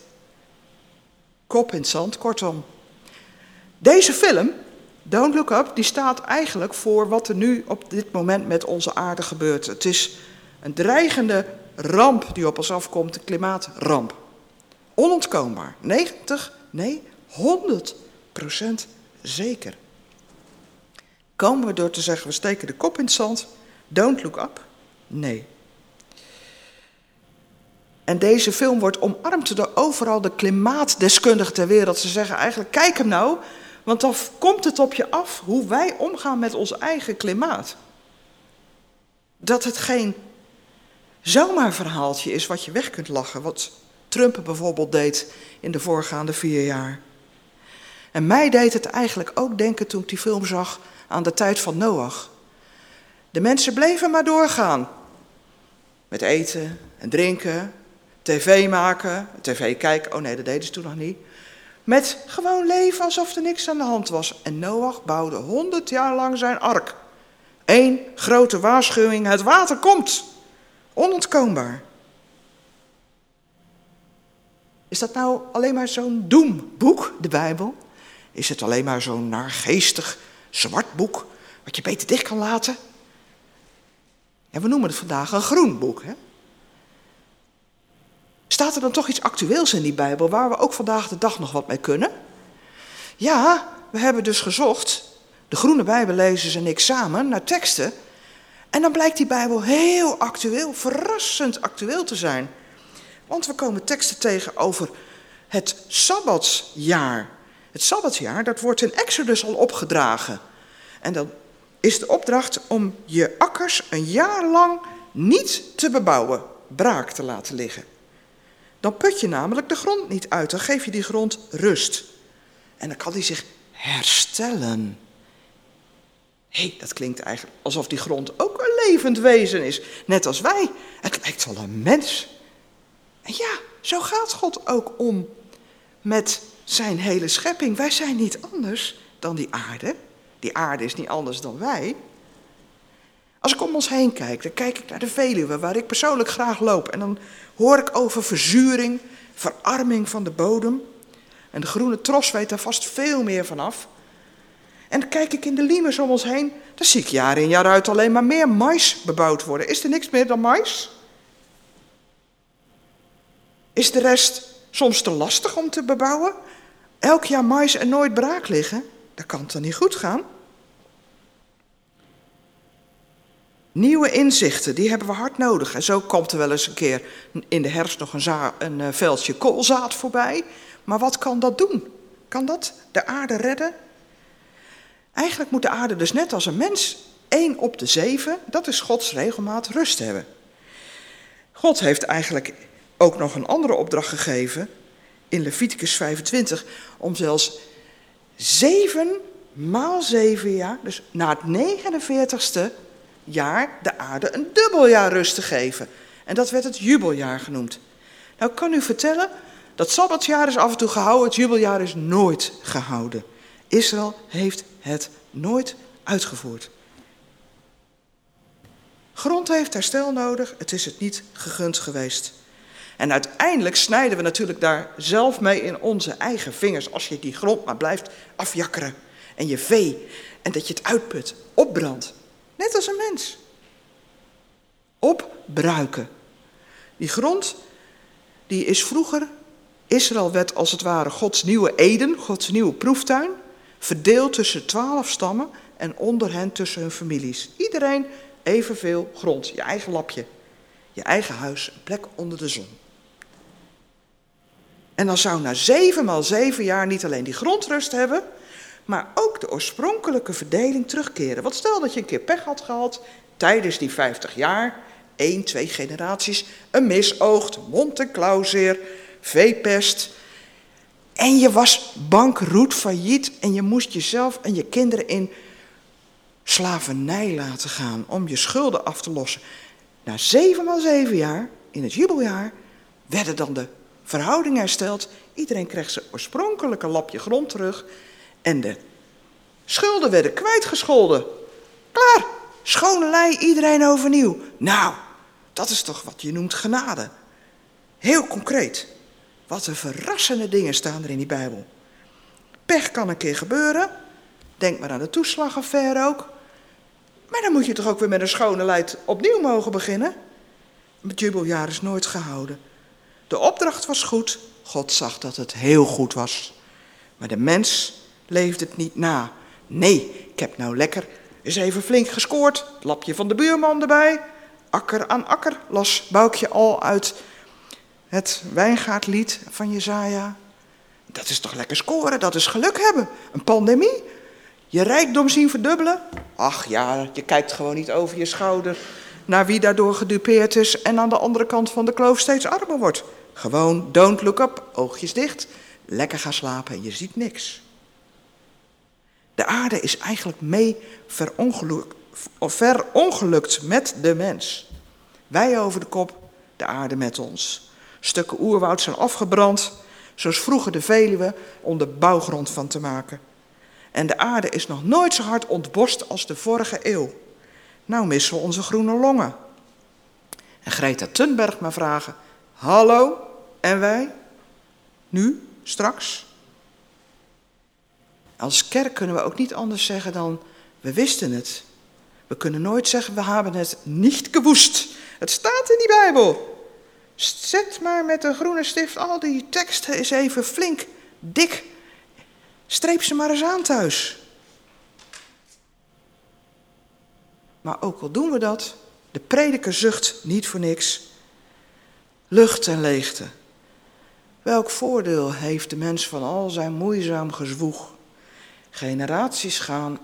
Kop in zand, kortom. Deze film, Don't Look Up, die staat eigenlijk voor wat er nu op dit moment met onze aarde gebeurt. Het is een dreigende ramp die op ons afkomt, een klimaatramp. Onontkoombaar. 90, nee, 100 procent zeker. Komen we door te zeggen, we steken de kop in het zand, don't look up? Nee. En deze film wordt omarmd door overal de klimaatdeskundigen ter wereld. Ze zeggen eigenlijk, kijk hem nou, want dan komt het op je af hoe wij omgaan met ons eigen klimaat. Dat het geen zomaar verhaaltje is wat je weg kunt lachen, wat Trump bijvoorbeeld deed in de voorgaande vier jaar. En mij deed het eigenlijk ook denken toen ik die film zag aan de tijd van Noach. De mensen bleven maar doorgaan. Met eten en drinken, tv maken, tv kijken. Oh nee, dat deden ze toen nog niet. Met gewoon leven alsof er niks aan de hand was. En Noach bouwde honderd jaar lang zijn ark. Eén grote waarschuwing, het water komt. Onontkoombaar. Is dat nou alleen maar zo'n doemboek, de Bijbel? Is het alleen maar zo'n naargeestig zwart boek, wat je beter dicht kan laten? Ja, we noemen het vandaag een groen boek. Hè? Staat er dan toch iets actueels in die Bijbel waar we ook vandaag de dag nog wat mee kunnen? Ja, we hebben dus gezocht, de Groene Bijbellezers en ik samen, naar teksten. En dan blijkt die Bijbel heel actueel, verrassend actueel te zijn. Want we komen teksten tegen over het Sabbatsjaar. Het Sabbatsjaar, dat wordt in Exodus al opgedragen. En dan is de opdracht om je akkers een jaar lang niet te bebouwen, braak te laten liggen. Dan put je namelijk de grond niet uit, dan geef je die grond rust. En dan kan die zich herstellen. Hé, hey, dat klinkt eigenlijk alsof die grond ook een levend wezen is, net als wij. Het lijkt wel een mens. En ja, zo gaat God ook om met zijn hele schepping. Wij zijn niet anders dan die aarde. Die aarde is niet anders dan wij. Als ik om ons heen kijk, dan kijk ik naar de Veluwe, waar ik persoonlijk graag loop. En dan hoor ik over verzuring, verarming van de bodem. En de groene tros weet daar vast veel meer vanaf. En dan kijk ik in de limes om ons heen, dan zie ik jaar in jaar uit alleen maar meer mais bebouwd worden. Is er niks meer dan mais? Is de rest soms te lastig om te bebouwen? Elk jaar mais en nooit braak liggen? Dat kan toch niet goed gaan? Nieuwe inzichten, die hebben we hard nodig. En zo komt er wel eens een keer in de herfst nog een, een eh, veldje koolzaad voorbij. Maar wat kan dat doen? Kan dat de aarde redden? Eigenlijk moet de aarde dus net als een mens, één op de zeven, dat is Gods regelmaat, rust hebben. God heeft eigenlijk ook nog een andere opdracht gegeven in Leviticus 25, om zelfs zeven maal zeven jaar, dus na het 49ste jaar, de aarde een dubbeljaar rust te geven. En dat werd het jubeljaar genoemd. Nou, ik kan u vertellen, dat sabbatsjaar is af en toe gehouden, het jubeljaar is nooit gehouden. Israël heeft het nooit uitgevoerd. Grond heeft herstel nodig, het is het niet gegund geweest. En uiteindelijk snijden we natuurlijk daar zelf mee in onze eigen vingers. Als je die grond maar blijft afjakkeren. En je vee. En dat je het uitput, opbrandt. Net als een mens. Opbruiken. Die grond, die is vroeger, Israël werd als het ware Gods nieuwe Eden, Gods nieuwe proeftuin. Verdeeld tussen twaalf stammen en onder hen tussen hun families. Iedereen evenveel grond, je eigen lapje. Je eigen huis, een plek onder de zon. En dan zou na zeven maal zeven jaar niet alleen die grondrust hebben, maar ook de oorspronkelijke verdeling terugkeren. Want stel dat je een keer pech had gehad tijdens die 50 jaar, één, twee generaties, een misoogd, mond- en klauwzeer, veepest. En je was bankroet, failliet en je moest jezelf en je kinderen in slavernij laten gaan om je schulden af te lossen. Na zeven maal zeven jaar, in het jubeljaar, werden dan de verhouding hersteld. Iedereen kreeg zijn oorspronkelijke lapje grond terug. En de schulden werden kwijtgescholden. Klaar, schone lei, iedereen overnieuw. Nou, dat is toch wat je noemt genade. Heel concreet. Wat een verrassende dingen staan er in die Bijbel. Pech kan een keer gebeuren. Denk maar aan de toeslagaffaire ook. Maar dan moet je toch ook weer met een schone leid opnieuw mogen beginnen? Het jubeljaar is nooit gehouden. De opdracht was goed, God zag dat het heel goed was. Maar de mens leefde het niet na. Nee, ik heb nou lekker eens even flink gescoord. Lapje van de buurman erbij. Akker aan akker las Boukje al uit het wijngaardlied van Jezaja. Dat is toch lekker scoren, dat is geluk hebben. Een pandemie, je rijkdom zien verdubbelen. Ach ja, je kijkt gewoon niet over je schouder naar wie daardoor gedupeerd is en aan de andere kant van de kloof steeds armer wordt. Gewoon don't look up, oogjes dicht, lekker gaan slapen en je ziet niks. De aarde is eigenlijk mee verongeluk, verongelukt met de mens. Wij over de kop, de aarde met ons. Stukken oerwoud zijn afgebrand, zoals vroeger de Veluwe, om de bouwgrond van te maken. En de aarde is nog nooit zo hard ontborst als de vorige eeuw. Nou missen we onze groene longen. En Greta Thunberg maar vragen, hallo, en wij? Nu? Straks? Als kerk kunnen we ook niet anders zeggen dan, we wisten het. We kunnen nooit zeggen, we hebben het niet gewoest. Het staat in die Bijbel. Zet maar met een groene stift al die teksten eens even flink, dik. Streep ze maar eens aan thuis. Maar ook al doen we dat, de prediker zucht niet voor niks. Lucht en leegte. Welk voordeel heeft de mens van al zijn moeizaam gezwoeg? Generaties gaan,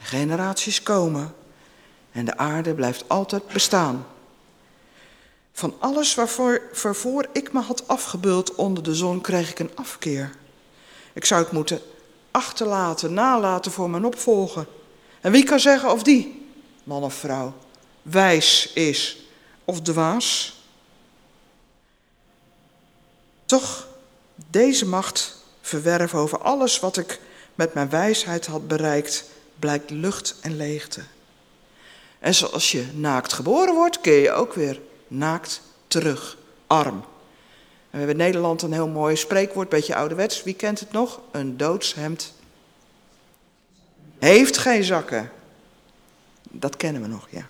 generaties komen en de aarde blijft altijd bestaan. Van alles waarvoor, ik me had afgebeuld onder de zon, kreeg ik een afkeer. Ik zou het moeten achterlaten, nalaten voor mijn opvolger. En wie kan zeggen of die, man of vrouw, wijs is of dwaas? Toch deze macht verwerven over alles wat ik met mijn wijsheid had bereikt, blijkt lucht en leegte. En zoals je naakt geboren wordt, keer je ook weer naakt terug, arm. We hebben in Nederland een heel mooi spreekwoord, beetje ouderwets. Wie kent het nog? Een doodshemd heeft geen zakken. Dat kennen we nog, ja.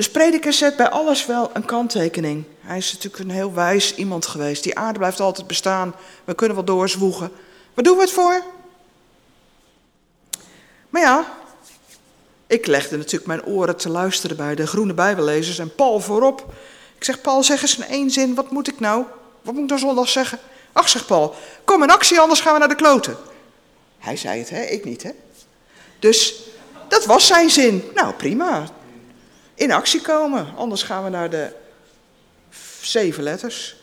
Dus prediker zet bij alles wel een kanttekening. Hij is natuurlijk een heel wijs iemand geweest. Die aarde blijft altijd bestaan. We kunnen wel doorzwoegen. Waar doen we het voor? Maar ja, ik legde natuurlijk mijn oren te luisteren bij de groene bijbellezers en Paul voorop. Ik zeg, Paul, zeg eens in één zin, wat moet ik nou? Wat moet ik dan zondag zeggen? Ach, zegt Paul, kom in actie, anders gaan we naar de kloten. Hij zei het, hè? ik niet, hè? Dus dat was zijn zin. Nou, prima. In actie komen, anders gaan we naar de zeven letters.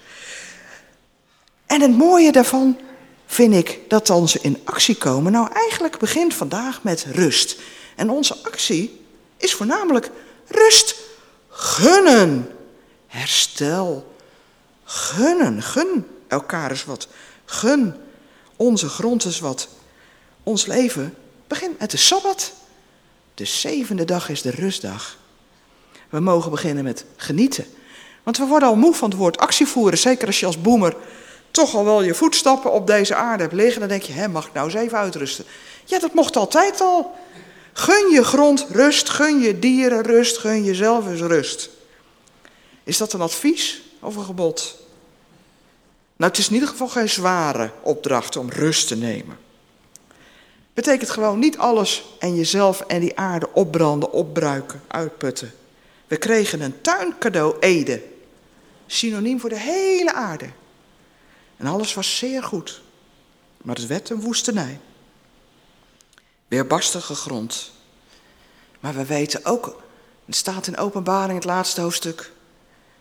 En het mooie daarvan vind ik dat onze in actie komen nou eigenlijk begint vandaag met rust. En onze actie is voornamelijk rust gunnen. Herstel. Gunnen. Gun elkaar eens wat. Gun onze grond eens wat. Ons leven begint met de Sabbat. De zevende dag is de rustdag. We mogen beginnen met genieten. Want we worden al moe van het woord actievoeren. Zeker als je als boemer toch al wel je voetstappen op deze aarde hebt liggen. Dan denk je, hè, mag ik nou eens even uitrusten? Ja, dat mocht altijd al. Gun je grond rust, gun je dieren rust, gun jezelf eens rust. Is dat een advies of een gebod? Nou, het is in ieder geval geen zware opdracht om rust te nemen. Betekent gewoon niet alles en jezelf en die aarde opbranden, opbruiken, uitputten. We kregen een tuincadeau Ede. Synoniem voor de hele aarde. En alles was zeer goed. Maar het werd een woestenij. Weerbarstige grond. Maar we weten ook, het staat in openbaring het laatste hoofdstuk,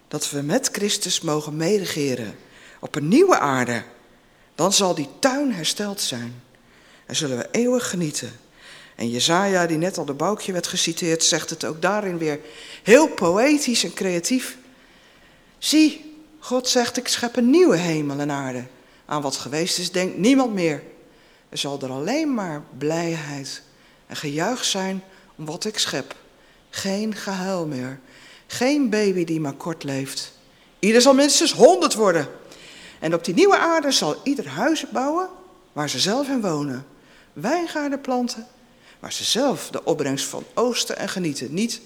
dat we met Christus mogen meeregeren op een nieuwe aarde. Dan zal die tuin hersteld zijn. En zullen we eeuwig genieten. En Jezaja, die net al de boukje werd geciteerd, zegt het ook daarin weer heel poëtisch en creatief. Zie, God zegt, ik schep een nieuwe hemel en aarde. Aan wat geweest is, denkt niemand meer. Er zal er alleen maar blijheid en gejuich zijn om wat ik schep. Geen gehuil meer. Geen baby die maar kort leeft. Ieder zal minstens honderd worden. En op die nieuwe aarde zal ieder huizen bouwen waar ze zelf in wonen. Wijngaarden planten waar ze zelf de opbrengst van oosten en genieten. Niet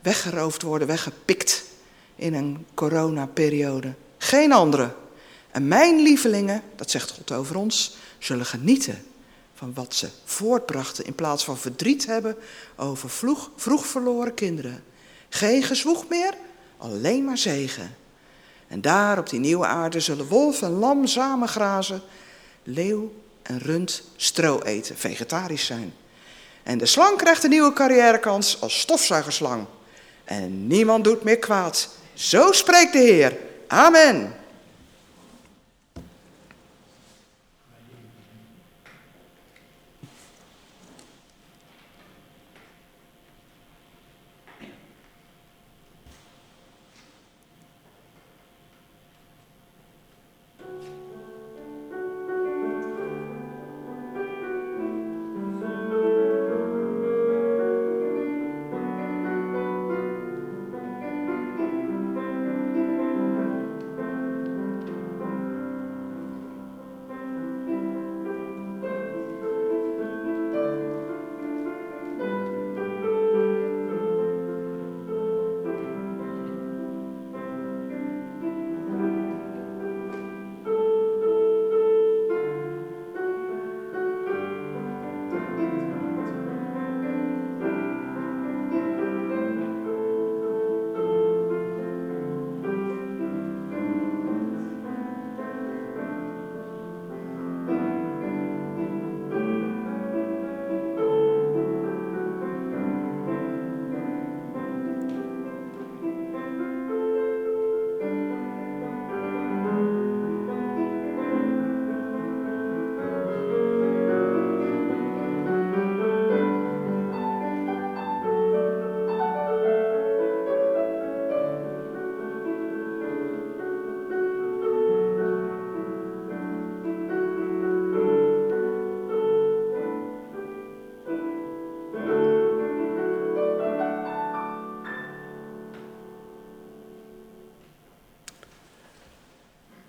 weggeroofd worden, weggepikt in een coronaperiode. Geen andere. En mijn lievelingen, dat zegt God over ons, zullen genieten van wat ze voortbrachten in plaats van verdriet hebben over vroeg, vroeg verloren kinderen. Geen gezwoeg meer, alleen maar zegen. En daar op die nieuwe aarde zullen wolf en lam samen grazen, leeuw en rund stro eten, vegetarisch zijn. En de slang krijgt een nieuwe carrièrekans als stofzuigerslang. En niemand doet meer kwaad. Zo spreekt de Heer. Amen.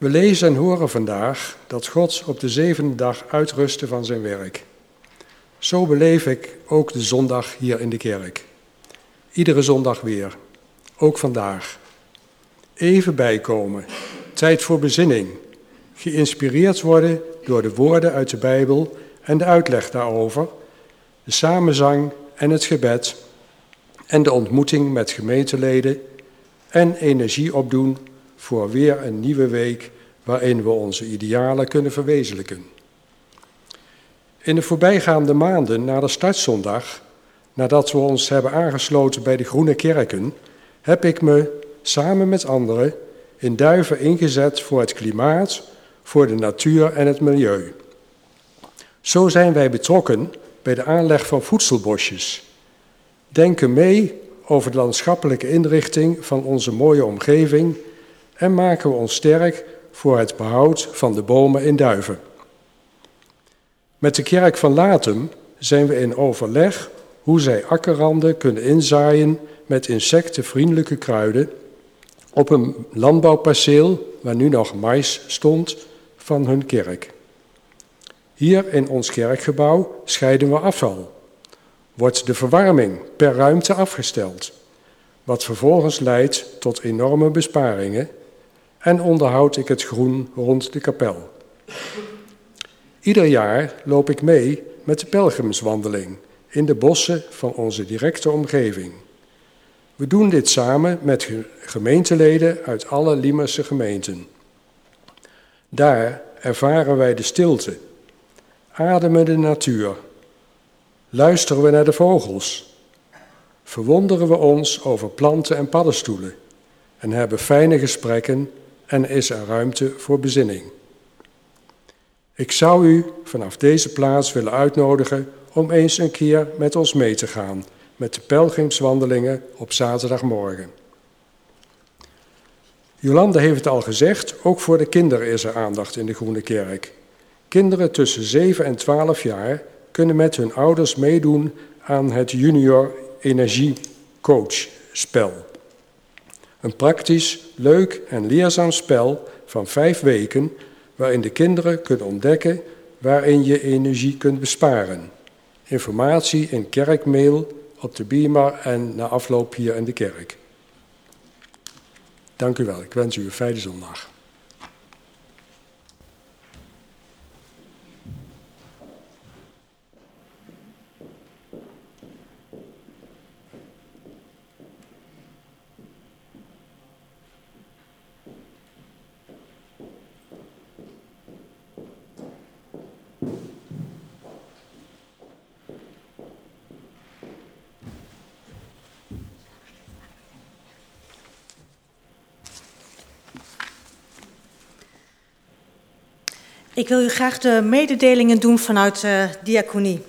We lezen en horen vandaag dat God op de zevende dag uitrustte van zijn werk. Zo beleef ik ook de zondag hier in de kerk. Iedere zondag weer, ook vandaag. Even bijkomen, tijd voor bezinning, geïnspireerd worden door de woorden uit de Bijbel en de uitleg daarover, de samenzang en het gebed en de ontmoeting met gemeenteleden en energie opdoen voor weer een nieuwe week waarin we onze idealen kunnen verwezenlijken. In de voorbijgaande maanden na de startzondag, nadat we ons hebben aangesloten bij de Groene Kerken, heb ik me samen met anderen in Duiven ingezet voor het klimaat, voor de natuur en het milieu. Zo zijn wij betrokken bij de aanleg van voedselbosjes. Denken mee over de landschappelijke inrichting van onze mooie omgeving en maken we ons sterk voor het behoud van de bomen in Duiven. Met de kerk van Latem zijn we in overleg hoe zij akkerranden kunnen inzaaien met insectenvriendelijke kruiden op een landbouwperceel waar nu nog mais stond van hun kerk. Hier in ons kerkgebouw scheiden we afval. Wordt de verwarming per ruimte afgesteld, wat vervolgens leidt tot enorme besparingen en onderhoud ik het groen rond de kapel. Ieder jaar loop ik mee met de pelgrimswandeling in de bossen van onze directe omgeving. We doen dit samen met gemeenteleden uit alle Limerse gemeenten. Daar ervaren wij de stilte, ademen de natuur, luisteren we naar de vogels, verwonderen we ons over planten en paddenstoelen en hebben fijne gesprekken en is er ruimte voor bezinning. Ik zou u vanaf deze plaats willen uitnodigen om eens een keer met ons mee te gaan met de pelgrimswandelingen op zaterdagmorgen. Jolande heeft het al gezegd, ook voor de kinderen is er aandacht in de Groene Kerk. Kinderen tussen 7 en 12 jaar kunnen met hun ouders meedoen aan het Junior Energie Coach spel. Een praktisch, leuk en leerzaam spel van vijf weken waarin de kinderen kunnen ontdekken waarin je energie kunt besparen. Informatie in kerkmail op de Bima en na afloop hier in de kerk. Dank u wel. Ik wens u een fijne zondag. Ik wil u graag de mededelingen doen vanuit uh, diaconie.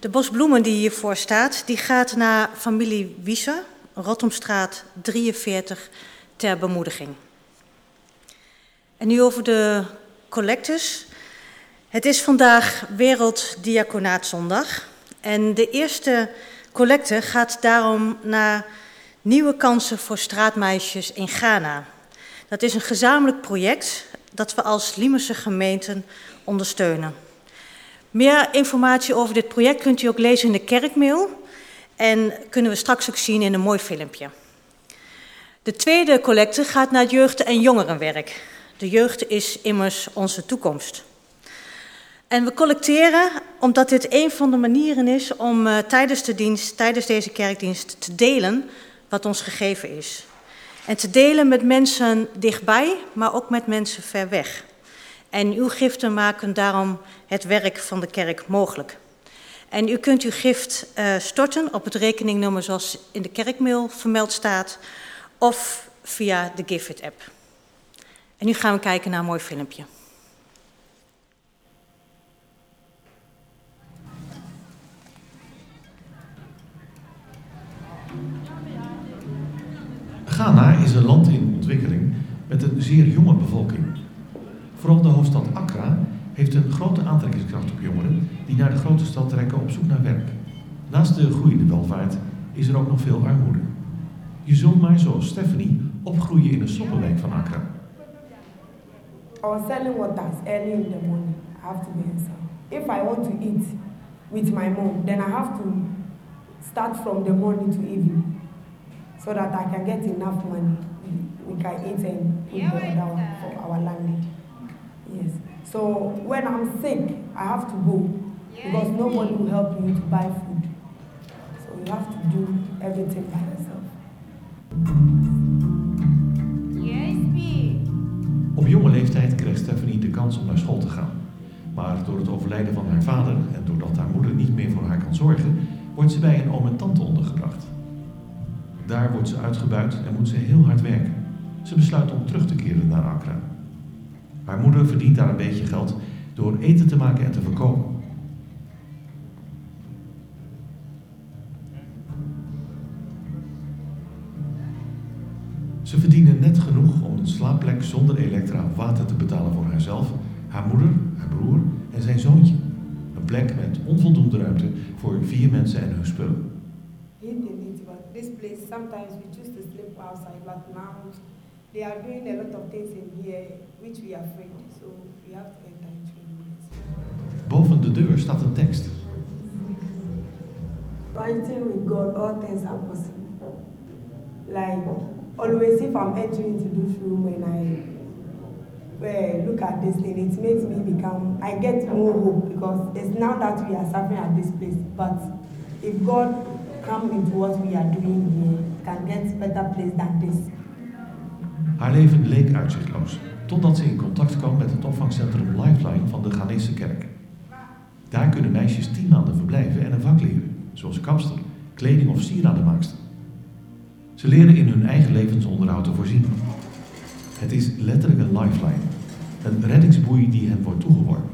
De bos bloemen die hiervoor staat, die gaat naar familie Wiese, Rotomstraat 43, ter bemoediging. En nu over de collectes. Het is vandaag Werelddiaconaatzondag. En de eerste collecte gaat daarom naar nieuwe kansen voor straatmeisjes in Ghana. Dat is een gezamenlijk project dat we als Liemerse gemeenten ondersteunen. Meer informatie over dit project kunt u ook lezen in de kerkmail en kunnen we straks ook zien in een mooi filmpje. De tweede collecte gaat naar jeugd- en jongerenwerk. De jeugd is immers onze toekomst. En we collecteren omdat dit een van de manieren is om uh, tijdens de dienst, tijdens deze kerkdienst, te delen wat ons gegeven is. En te delen met mensen dichtbij, maar ook met mensen ver weg. En uw giften maken daarom het werk van de kerk mogelijk. En u kunt uw gift uh, storten op het rekeningnummer zoals in de kerkmail vermeld staat, of via de Gifit app. En nu gaan we kijken naar een mooi filmpje. Ghana is een land in ontwikkeling met een zeer jonge bevolking. Vooral de hoofdstad Accra heeft een grote aantrekkingskracht op jongeren die naar de grote stad trekken op zoek naar werk. Naast de groeiende welvaart is er ook nog veel armoede. Je zult maar zoals Stephanie opgroeien in een sloppenwijk van Accra. I was selling waters early in the morning. I have to and sell. If I want to eat with my mom, then I have to start from the morning to evening so that I can get enough money. We can eat and put the other one for our landlady. Yes. So when I'm sick, I have to go because nobody will help you to buy food. So you have to do everything by yourself. Op jonge leeftijd kreeg Stephanie de kans om naar school te gaan. Maar door het overlijden van haar vader en doordat haar moeder niet meer voor haar kan zorgen, wordt ze bij een oom en tante ondergebracht. Daar wordt ze uitgebuit en moet ze heel hard werken. Ze besluit om terug te keren naar Accra. Haar moeder verdient daar een beetje geld door eten te maken en te verkopen. Ze verdienen net genoeg om een slaapplek zonder elektra of water te betalen voor haarzelf, haar moeder, haar broer en zijn zoontje. Een plek met onvoldoende ruimte voor vier mensen en hun spullen. Place sometimes we choose to sleep outside, but now they are doing a lot of things in here which we are afraid, so we have to enter into it. Boven de deur staat een tekst. Fighting with God, all things are possible. Like always, if I'm entering into this room and I well, look at this thing, it makes me become. I get more hope because it's now that we are suffering at this place. But if God come into what we are doing here, can get better place than this. Haar leven leek uitzichtloos, totdat ze in contact kwam met het opvangcentrum Lifeline van de Ghanese kerk. Daar kunnen meisjes tien maanden verblijven en een vak leren, zoals kapster, kleding of sieradenmaakster. Ze leren in hun eigen levensonderhoud te voorzien. Het is letterlijk een lifeline, een reddingsboei die hen wordt toegeworpen.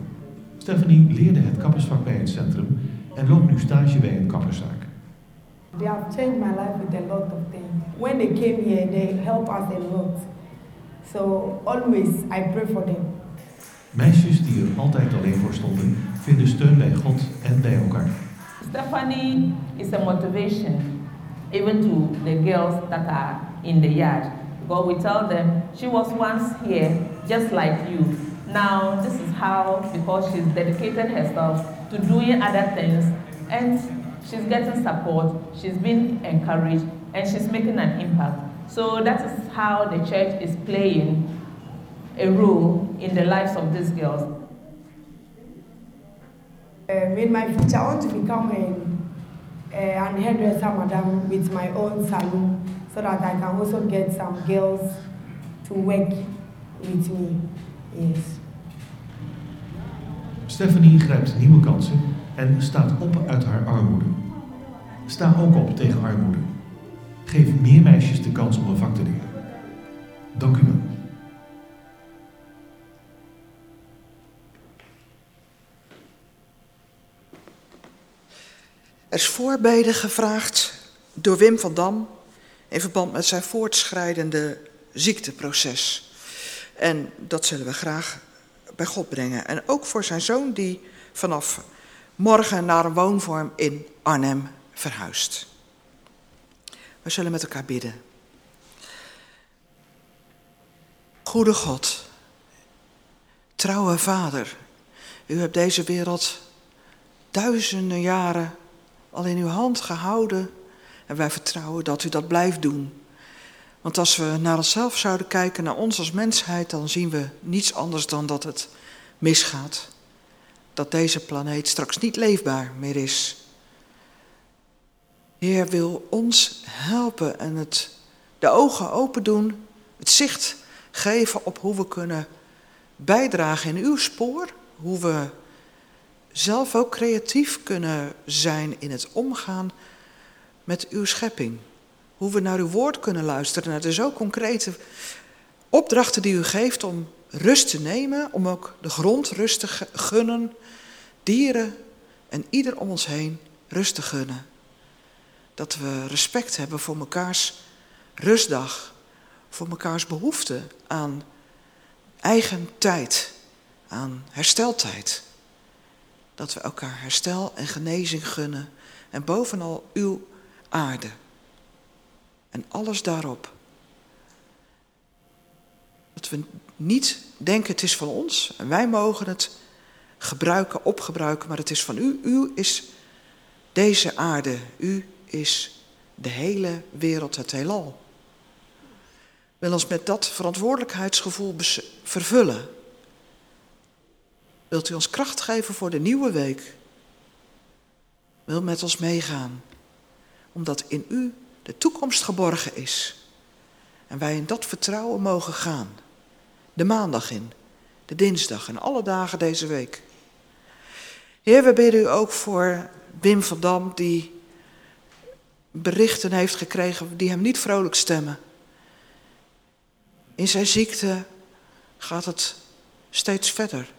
Stephanie leerde het kappersvak bij het centrum en loopt nu stage bij een kapperszaak. They have changed my life with a lot of things. When they came here, they help us a lot. So always I pray for them. Meisjes die er altijd alleen voor stonden, vinden steun bij God en bij elkaar. Stephanie is a motivation even to the girls that are in the yard. Because we tell them she was once here just like you. Now this is how because she's dedicated herself to doing other things and she's getting support, she's been encouraged and she's making an impact. So that is how the church is playing a role in the lives of these girls. Um, in my future, I want to become a, uh, an hairdresser, madam, with my own salon, so that I can also get some girls to work with me. Yes. Stephanie grijpt nieuwe kansen en staat op uit haar armoede. Sta ook op tegen armoede. Geef meer meisjes de kans om een vak te leren. Dank u wel. Er is voorbeden gevraagd door Wim van Dam in verband met zijn voortschrijdende ziekteproces. En dat zullen we graag bij God brengen. En ook voor zijn zoon die vanaf morgen naar een woonvorm in Arnhem verhuist. We zullen met elkaar bidden. Goede God, trouwe Vader, u hebt deze wereld duizenden jaren al in uw hand gehouden en wij vertrouwen dat u dat blijft doen. Want als we naar onszelf zouden kijken, naar ons als mensheid, dan zien we niets anders dan dat het misgaat. Dat deze planeet straks niet leefbaar meer is. Heer wil ons helpen en het, de ogen open doen, het zicht geven op hoe we kunnen bijdragen in uw spoor, hoe we zelf ook creatief kunnen zijn in het omgaan met uw schepping. Hoe we naar uw woord kunnen luisteren. Het is ook concrete opdrachten die u geeft om rust te nemen, om ook de grond rust te gunnen, dieren en ieder om ons heen rust te gunnen. Dat we respect hebben voor mekaars rustdag, voor mekaars behoefte aan eigen tijd, aan hersteltijd. Dat we elkaar herstel en genezing gunnen en bovenal uw aarde. En alles daarop. Dat we niet denken het is van ons en wij mogen het gebruiken, opgebruiken, maar het is van u. U is deze aarde, u is de hele wereld, het heelal. Wil ons met dat verantwoordelijkheidsgevoel vervullen. Wilt u ons kracht geven voor de nieuwe week? Wil met ons meegaan, omdat in u de toekomst geborgen is. En wij in dat vertrouwen mogen gaan. De maandag in, de dinsdag en alle dagen deze week. Heer, we bidden u ook voor Wim van Dam, die berichten heeft gekregen die hem niet vrolijk stemmen. In zijn ziekte gaat het steeds verder.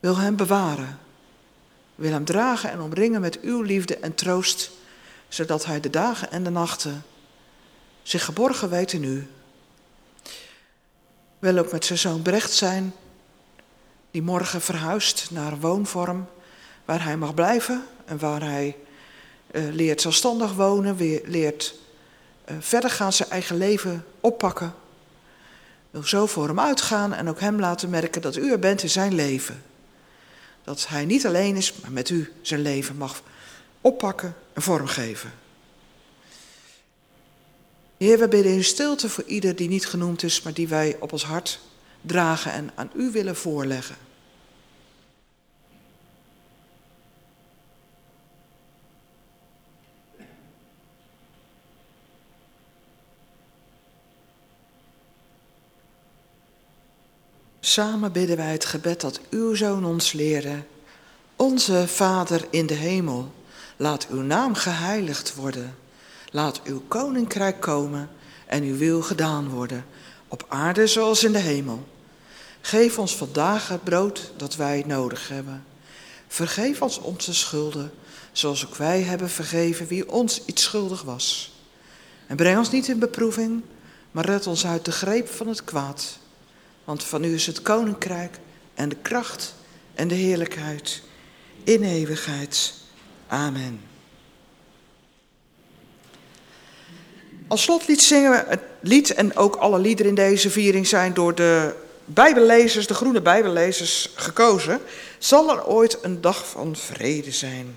Wil hem bewaren. Wil hem dragen en omringen met uw liefde en troost, zodat hij de dagen en de nachten zich geborgen weet in u. Wil ook met zijn zoon Brecht zijn, die morgen verhuist naar een woonvorm waar hij mag blijven en waar hij leert zelfstandig wonen, weer leert uh, verder gaan, zijn eigen leven oppakken. Wil zo voor hem uitgaan en ook hem laten merken dat u er bent in zijn leven. Dat hij niet alleen is, maar met u zijn leven mag oppakken en vormgeven. Heer, we bidden in stilte voor ieder die niet genoemd is, maar die wij op ons hart dragen en aan u willen voorleggen. Samen bidden wij het gebed dat uw zoon ons leerde. Onze Vader in de hemel, laat uw naam geheiligd worden. Laat uw koninkrijk komen en uw wil gedaan worden, op aarde zoals in de hemel. Geef ons vandaag het brood dat wij nodig hebben. Vergeef ons onze schulden, zoals ook wij hebben vergeven wie ons iets schuldig was. En breng ons niet in beproeving, maar red ons uit de greep van het kwaad. Want van u is het koninkrijk en de kracht en de heerlijkheid in eeuwigheid. Amen. Als slotlied zingen we het lied en ook alle liederen in deze viering zijn door de Bijbellezers, de groene Bijbellezers, gekozen. Zal er ooit een dag van vrede zijn?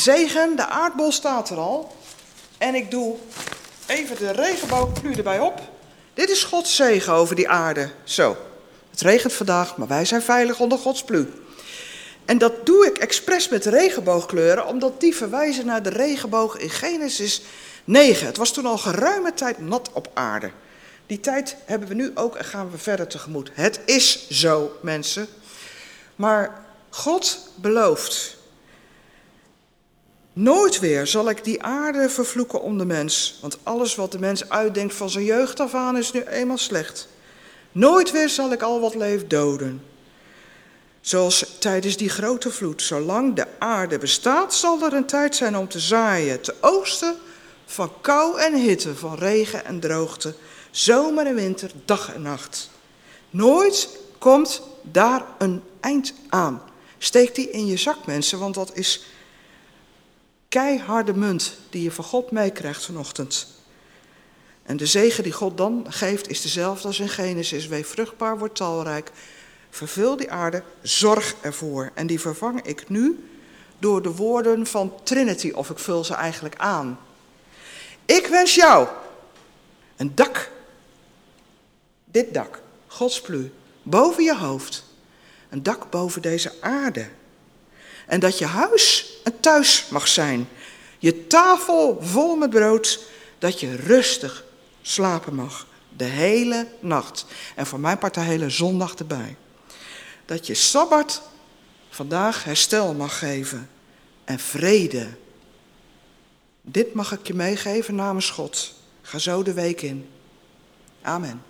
Zegen, de aardbol staat er al. En ik doe even de regenboogplu erbij op. Dit is Gods zegen over die aarde. Zo, het regent vandaag, maar wij zijn veilig onder Gods plu. En dat doe ik expres met regenboogkleuren, omdat die verwijzen naar de regenboog in Genesis 9. Het was toen al geruime tijd nat op aarde. Die tijd hebben we nu ook en gaan we verder tegemoet. Het is zo, mensen. Maar God belooft Nooit weer zal ik die aarde vervloeken om de mens, want alles wat de mens uitdenkt van zijn jeugd af aan is nu eenmaal slecht. Nooit weer zal ik al wat leeft doden. Zoals tijdens die grote vloed, zolang de aarde bestaat, zal er een tijd zijn om te zaaien, te oosten van kou en hitte, van regen en droogte, zomer en winter, dag en nacht. Nooit komt daar een eind aan. Steek die in je zak, mensen, want dat is keiharde munt die je van God meekrijgt vanochtend. En de zegen die God dan geeft is dezelfde als in Genesis. Wees vruchtbaar, word talrijk. Vervul die aarde, zorg ervoor. En die vervang ik nu door de woorden van Trinity, of ik vul ze eigenlijk aan. Ik wens jou een dak. Dit dak, Gods plu, boven je hoofd. Een dak boven deze aarde. En dat je huis een thuis mag zijn. Je tafel vol met brood, dat je rustig slapen mag. De hele nacht. En voor mijn part de hele zondag erbij. Dat je Sabbat vandaag herstel mag geven. En vrede. Dit mag ik je meegeven namens God. Ga zo de week in. Amen.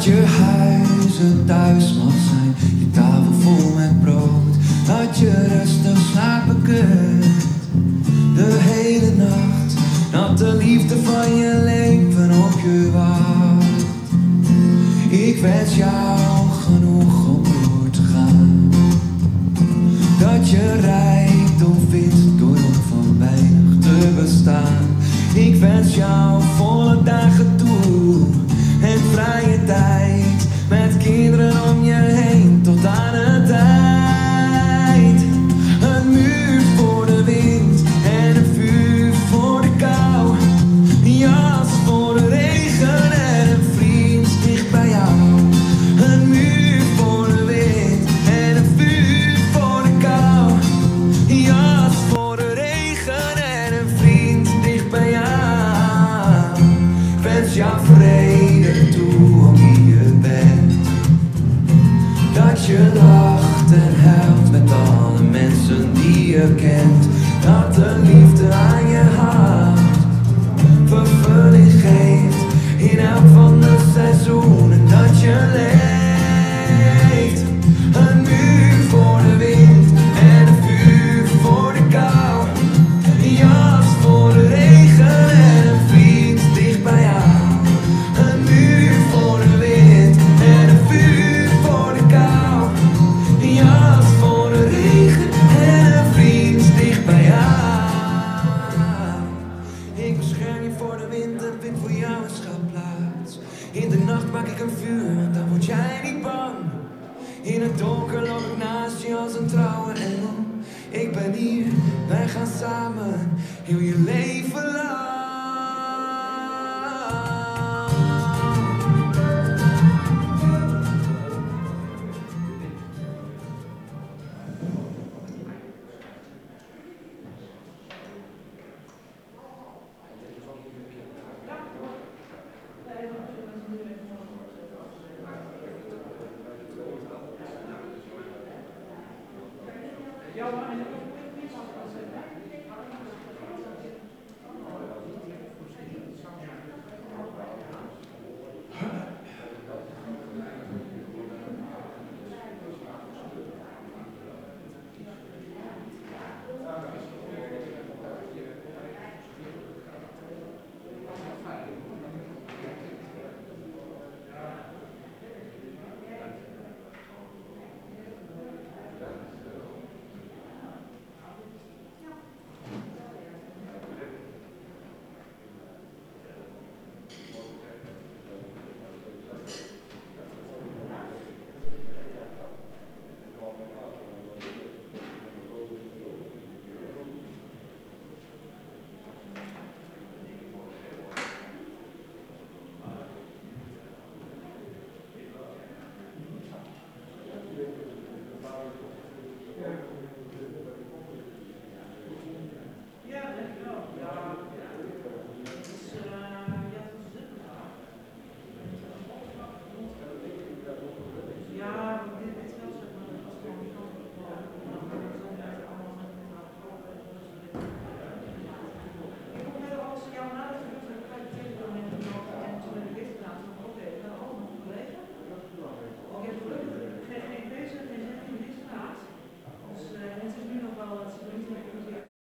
Dat je huis een thuis mag zijn, je tafel vol met brood. Dat je rustig slapen kunt, de hele nacht. Dat de liefde van je leven op je wacht. Ik wens jou genoeg om door te gaan. Dat je rijkdom vindt door nog van weinig te bestaan. Ik wens jou volle dagen toe en vrije tijd. Met kinderen om je heen